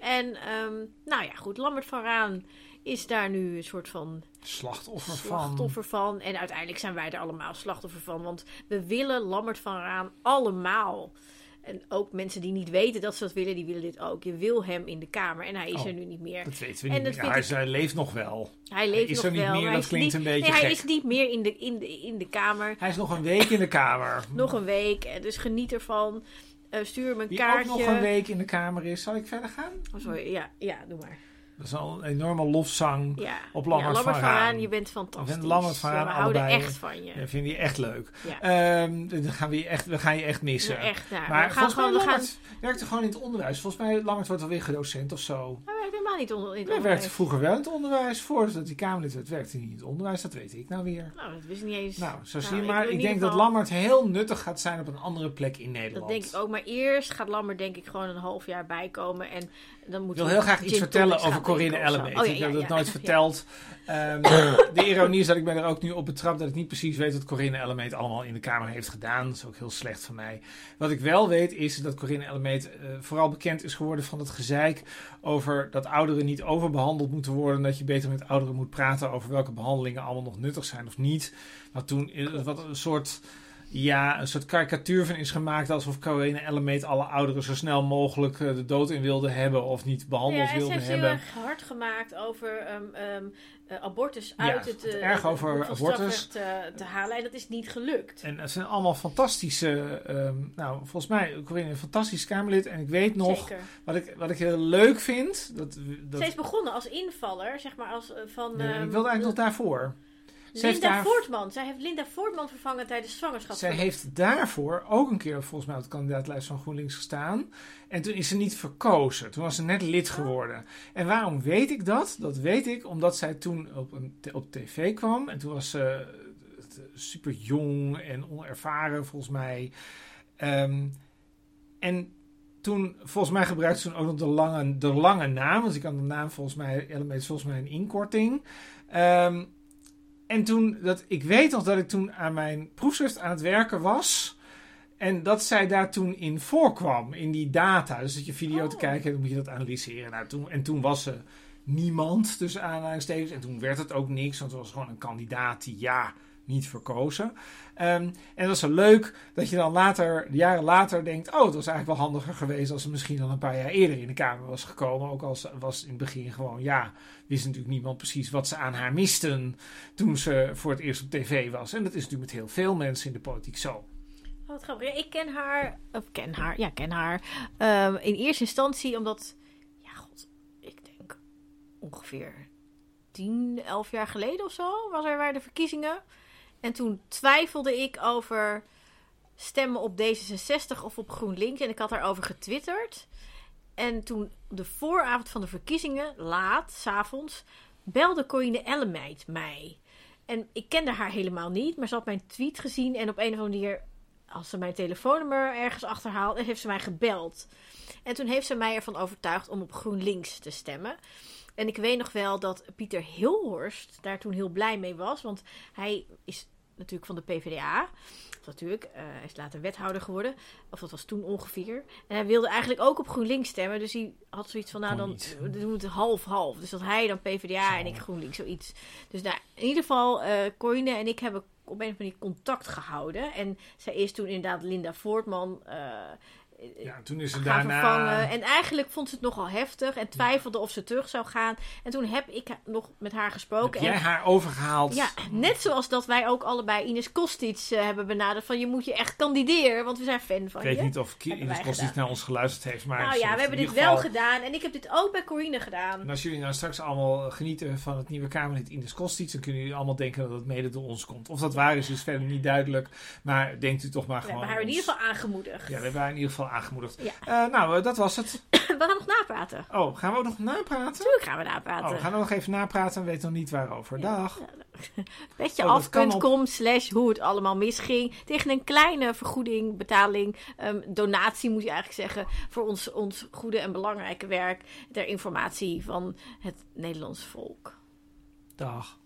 En ehm, nou ja, goed, Lambert van Raan is daar nu een soort van Slachtoffer van. slachtoffer van. En uiteindelijk zijn wij er allemaal slachtoffer van. Want we willen Lammert van Raan allemaal. En ook mensen die niet weten dat ze dat willen, die willen dit ook. Je wil hem in de Kamer en hij is Oh. er nu niet meer. Dat weten we En niet dat Hij, ik- hij leeft nog wel. Hij leeft is nog er niet wel. meer, dat hij is klinkt niet- een beetje nee, Hij is niet meer in de, in de, in de Kamer. Hij is nog een week in de Kamer. Nog een week. eh, Dus geniet ervan. Eh, stuur een Wie kaartje. ook nog een week in de Kamer is. Zal ik verder gaan? Oh, sorry. Ja, ja, doe maar. Dat is al een enorme lofzang. Ja, Op Lammert ja, van van Raan. Je bent fantastisch. Ik vind Lammert van Ja, Raan we houden allebei- echt van je. Dat vind je echt leuk. Ja. Ehm, dan gaan we, je echt, we gaan je echt missen. Ja, echt. Ja. Maar we gaan mij gewoon. We gaan. Lammert werkte gewoon in het onderwijs. Volgens mij Lammert wordt alweer gedocent of zo. Hij werkt helemaal niet onder. in het Hij onderwijs. werkte vroeger wel in het onderwijs. Voordat hij Kamerlid werd, werkte hij niet in het onderwijs. Dat weet ik nou weer. Nou, dat wist ik niet eens. Nou, zo Nou, zie je maar. Ik denk dat Lammert heel nuttig gaat zijn op een andere plek in Nederland. Dat denk ik ook. Maar eerst gaat Lammer denk ik gewoon een half jaar bijkomen. En dan moet Ik wil heel graag iets vertellen over Corinne Ellemeet. Oh, ja, ik heb dat nooit verteld. Ehm, <laughs> de ironie is dat ik ben er ook nu op betrapt dat ik niet precies weet wat Corinne Ellemeet allemaal in de Kamer heeft gedaan. Dat is ook heel slecht van mij. Wat ik wel weet is dat Corinne Ellemeet eh, vooral bekend is geworden van het gezeik over dat ouderen niet overbehandeld moeten worden. Dat je beter met ouderen moet praten over welke behandelingen allemaal nog nuttig zijn of niet. Wat toen wat een soort ja, een soort karikatuur van is gemaakt alsof Corinne Ellemeet alle ouderen zo snel mogelijk eh, de dood in wilde hebben of niet behandeld Ja, ze wilde heeft heel hebben. erg hard gemaakt over ehm, ehm, eh, abortus Ja, uit het, het eh, erg over Hof van abortus. Eh, te halen. En dat is niet gelukt. En het zijn allemaal fantastische, ehm, nou volgens mij Corinne een fantastisch Kamerlid. En ik weet nog, Zeker. wat ik, wat ik heel leuk vind, dat, dat Ze is begonnen als invaller, zeg maar, als eh, van... Nee, ik wilde eigenlijk nog daarvoor. Linda daar- Voortman. Zij heeft Linda Voortman vervangen tijdens zwangerschap. Zij heeft daarvoor ook een keer volgens mij op de kandidaatlijst van GroenLinks gestaan. En toen is ze niet verkozen. Toen was ze net lid geworden. En waarom weet ik dat? Dat weet ik omdat zij toen op, een, op tv kwam. En toen was ze eh, super jong en onervaren volgens mij. Ehm, en toen, volgens mij gebruikte ze toen ook nog de lange, de lange naam. Want ik had de naam volgens mij, is volgens mij een inkorting. Ehm, en toen, dat, ik weet nog dat ik toen aan mijn proefschrift aan het werken was. En dat zij daar toen in voorkwam, in die data. Dus dat je video te Oh. kijken en dan moet je dat analyseren. Nou, toen, en toen was ze niemand tussen aanhalingstekens. En toen werd het ook niks, want het was gewoon een kandidaat die ja, niet verkozen. Ehm, en dat is zo leuk dat je dan later, jaren later denkt... oh, het was eigenlijk wel handiger geweest als ze misschien al een paar jaar eerder in de Kamer was gekomen. Ook als was in het begin gewoon, ja, wist natuurlijk niemand precies wat ze aan haar misten... toen ze voor het eerst op tv was. En dat is natuurlijk met heel veel mensen in de politiek zo. Oh, wat grappig. Ik ken haar, of ken haar, ja, ken haar. ehm, in eerste instantie omdat, ja, god, ik denk ongeveer 10, 11 jaar geleden of zo was er waren de verkiezingen. En toen twijfelde ik over stemmen op D66 of op GroenLinks. En ik had daarover getwitterd. En toen de vooravond van de verkiezingen, laat, s'avonds, belde Corine Ellemeid mij. En ik kende haar helemaal niet, maar ze had mijn tweet gezien. En op een of andere manier, als ze mijn telefoonnummer ergens achterhaalt, heeft ze mij gebeld. En toen heeft ze mij ervan overtuigd om op GroenLinks te stemmen. En ik weet nog wel dat Pieter Hilhorst daar toen heel blij mee was. Want hij is natuurlijk van de PvdA. Of natuurlijk, eh, hij is later wethouder geworden. Of dat was toen ongeveer. En hij wilde eigenlijk ook op GroenLinks stemmen. Dus hij had zoiets van, nou dan doen we het half-half. Dus dat hij dan PvdA en ik GroenLinks, zoiets. Dus nou, in ieder geval, eh Corine en ik hebben op een of andere manier contact gehouden. En zij is toen inderdaad Linda Voortman... eh, Ja, toen is ze gaan daarna... vervangen. En eigenlijk vond ze het nogal heftig en twijfelde of ze terug zou gaan. En toen heb ik nog met haar Heb gesproken. jij En, haar overgehaald? ja, net zoals dat wij ook allebei Ines Kostic eh, hebben benaderd. Van je moet je echt kandideren, want we zijn fan van Ik weet je. niet of Ines Kostic gedaan. naar ons geluisterd heeft. Maar nou ja, we hebben dit wel gedaan. En ik heb dit ook bij Corine gedaan. En als jullie nou straks allemaal genieten van het nieuwe Kamerlid Ines Kostic, dan kunnen jullie allemaal denken dat het mede door ons komt. Of dat waar is, is verder niet duidelijk. Maar denkt u toch maar We gewoon. hebben haar in ieder geval aangemoedigd. Ja, we hebben haar in ieder geval aangemoedigd. Ja. Eh, nou, eh, dat was het. <coughs> we gaan nog napraten. Oh, gaan we ook nog napraten? Natuurlijk gaan we Oh, napraten. we gaan nog even napraten en weten nog niet waarover. Dag. <laughs> Oh, dat kan Petjeaf.com slash hoe het allemaal misging. Tegen een kleine vergoeding, betaling, ehm, donatie moet je eigenlijk zeggen. Voor ons, ons goede en belangrijke werk ter informatie van het Nederlands volk. Dag.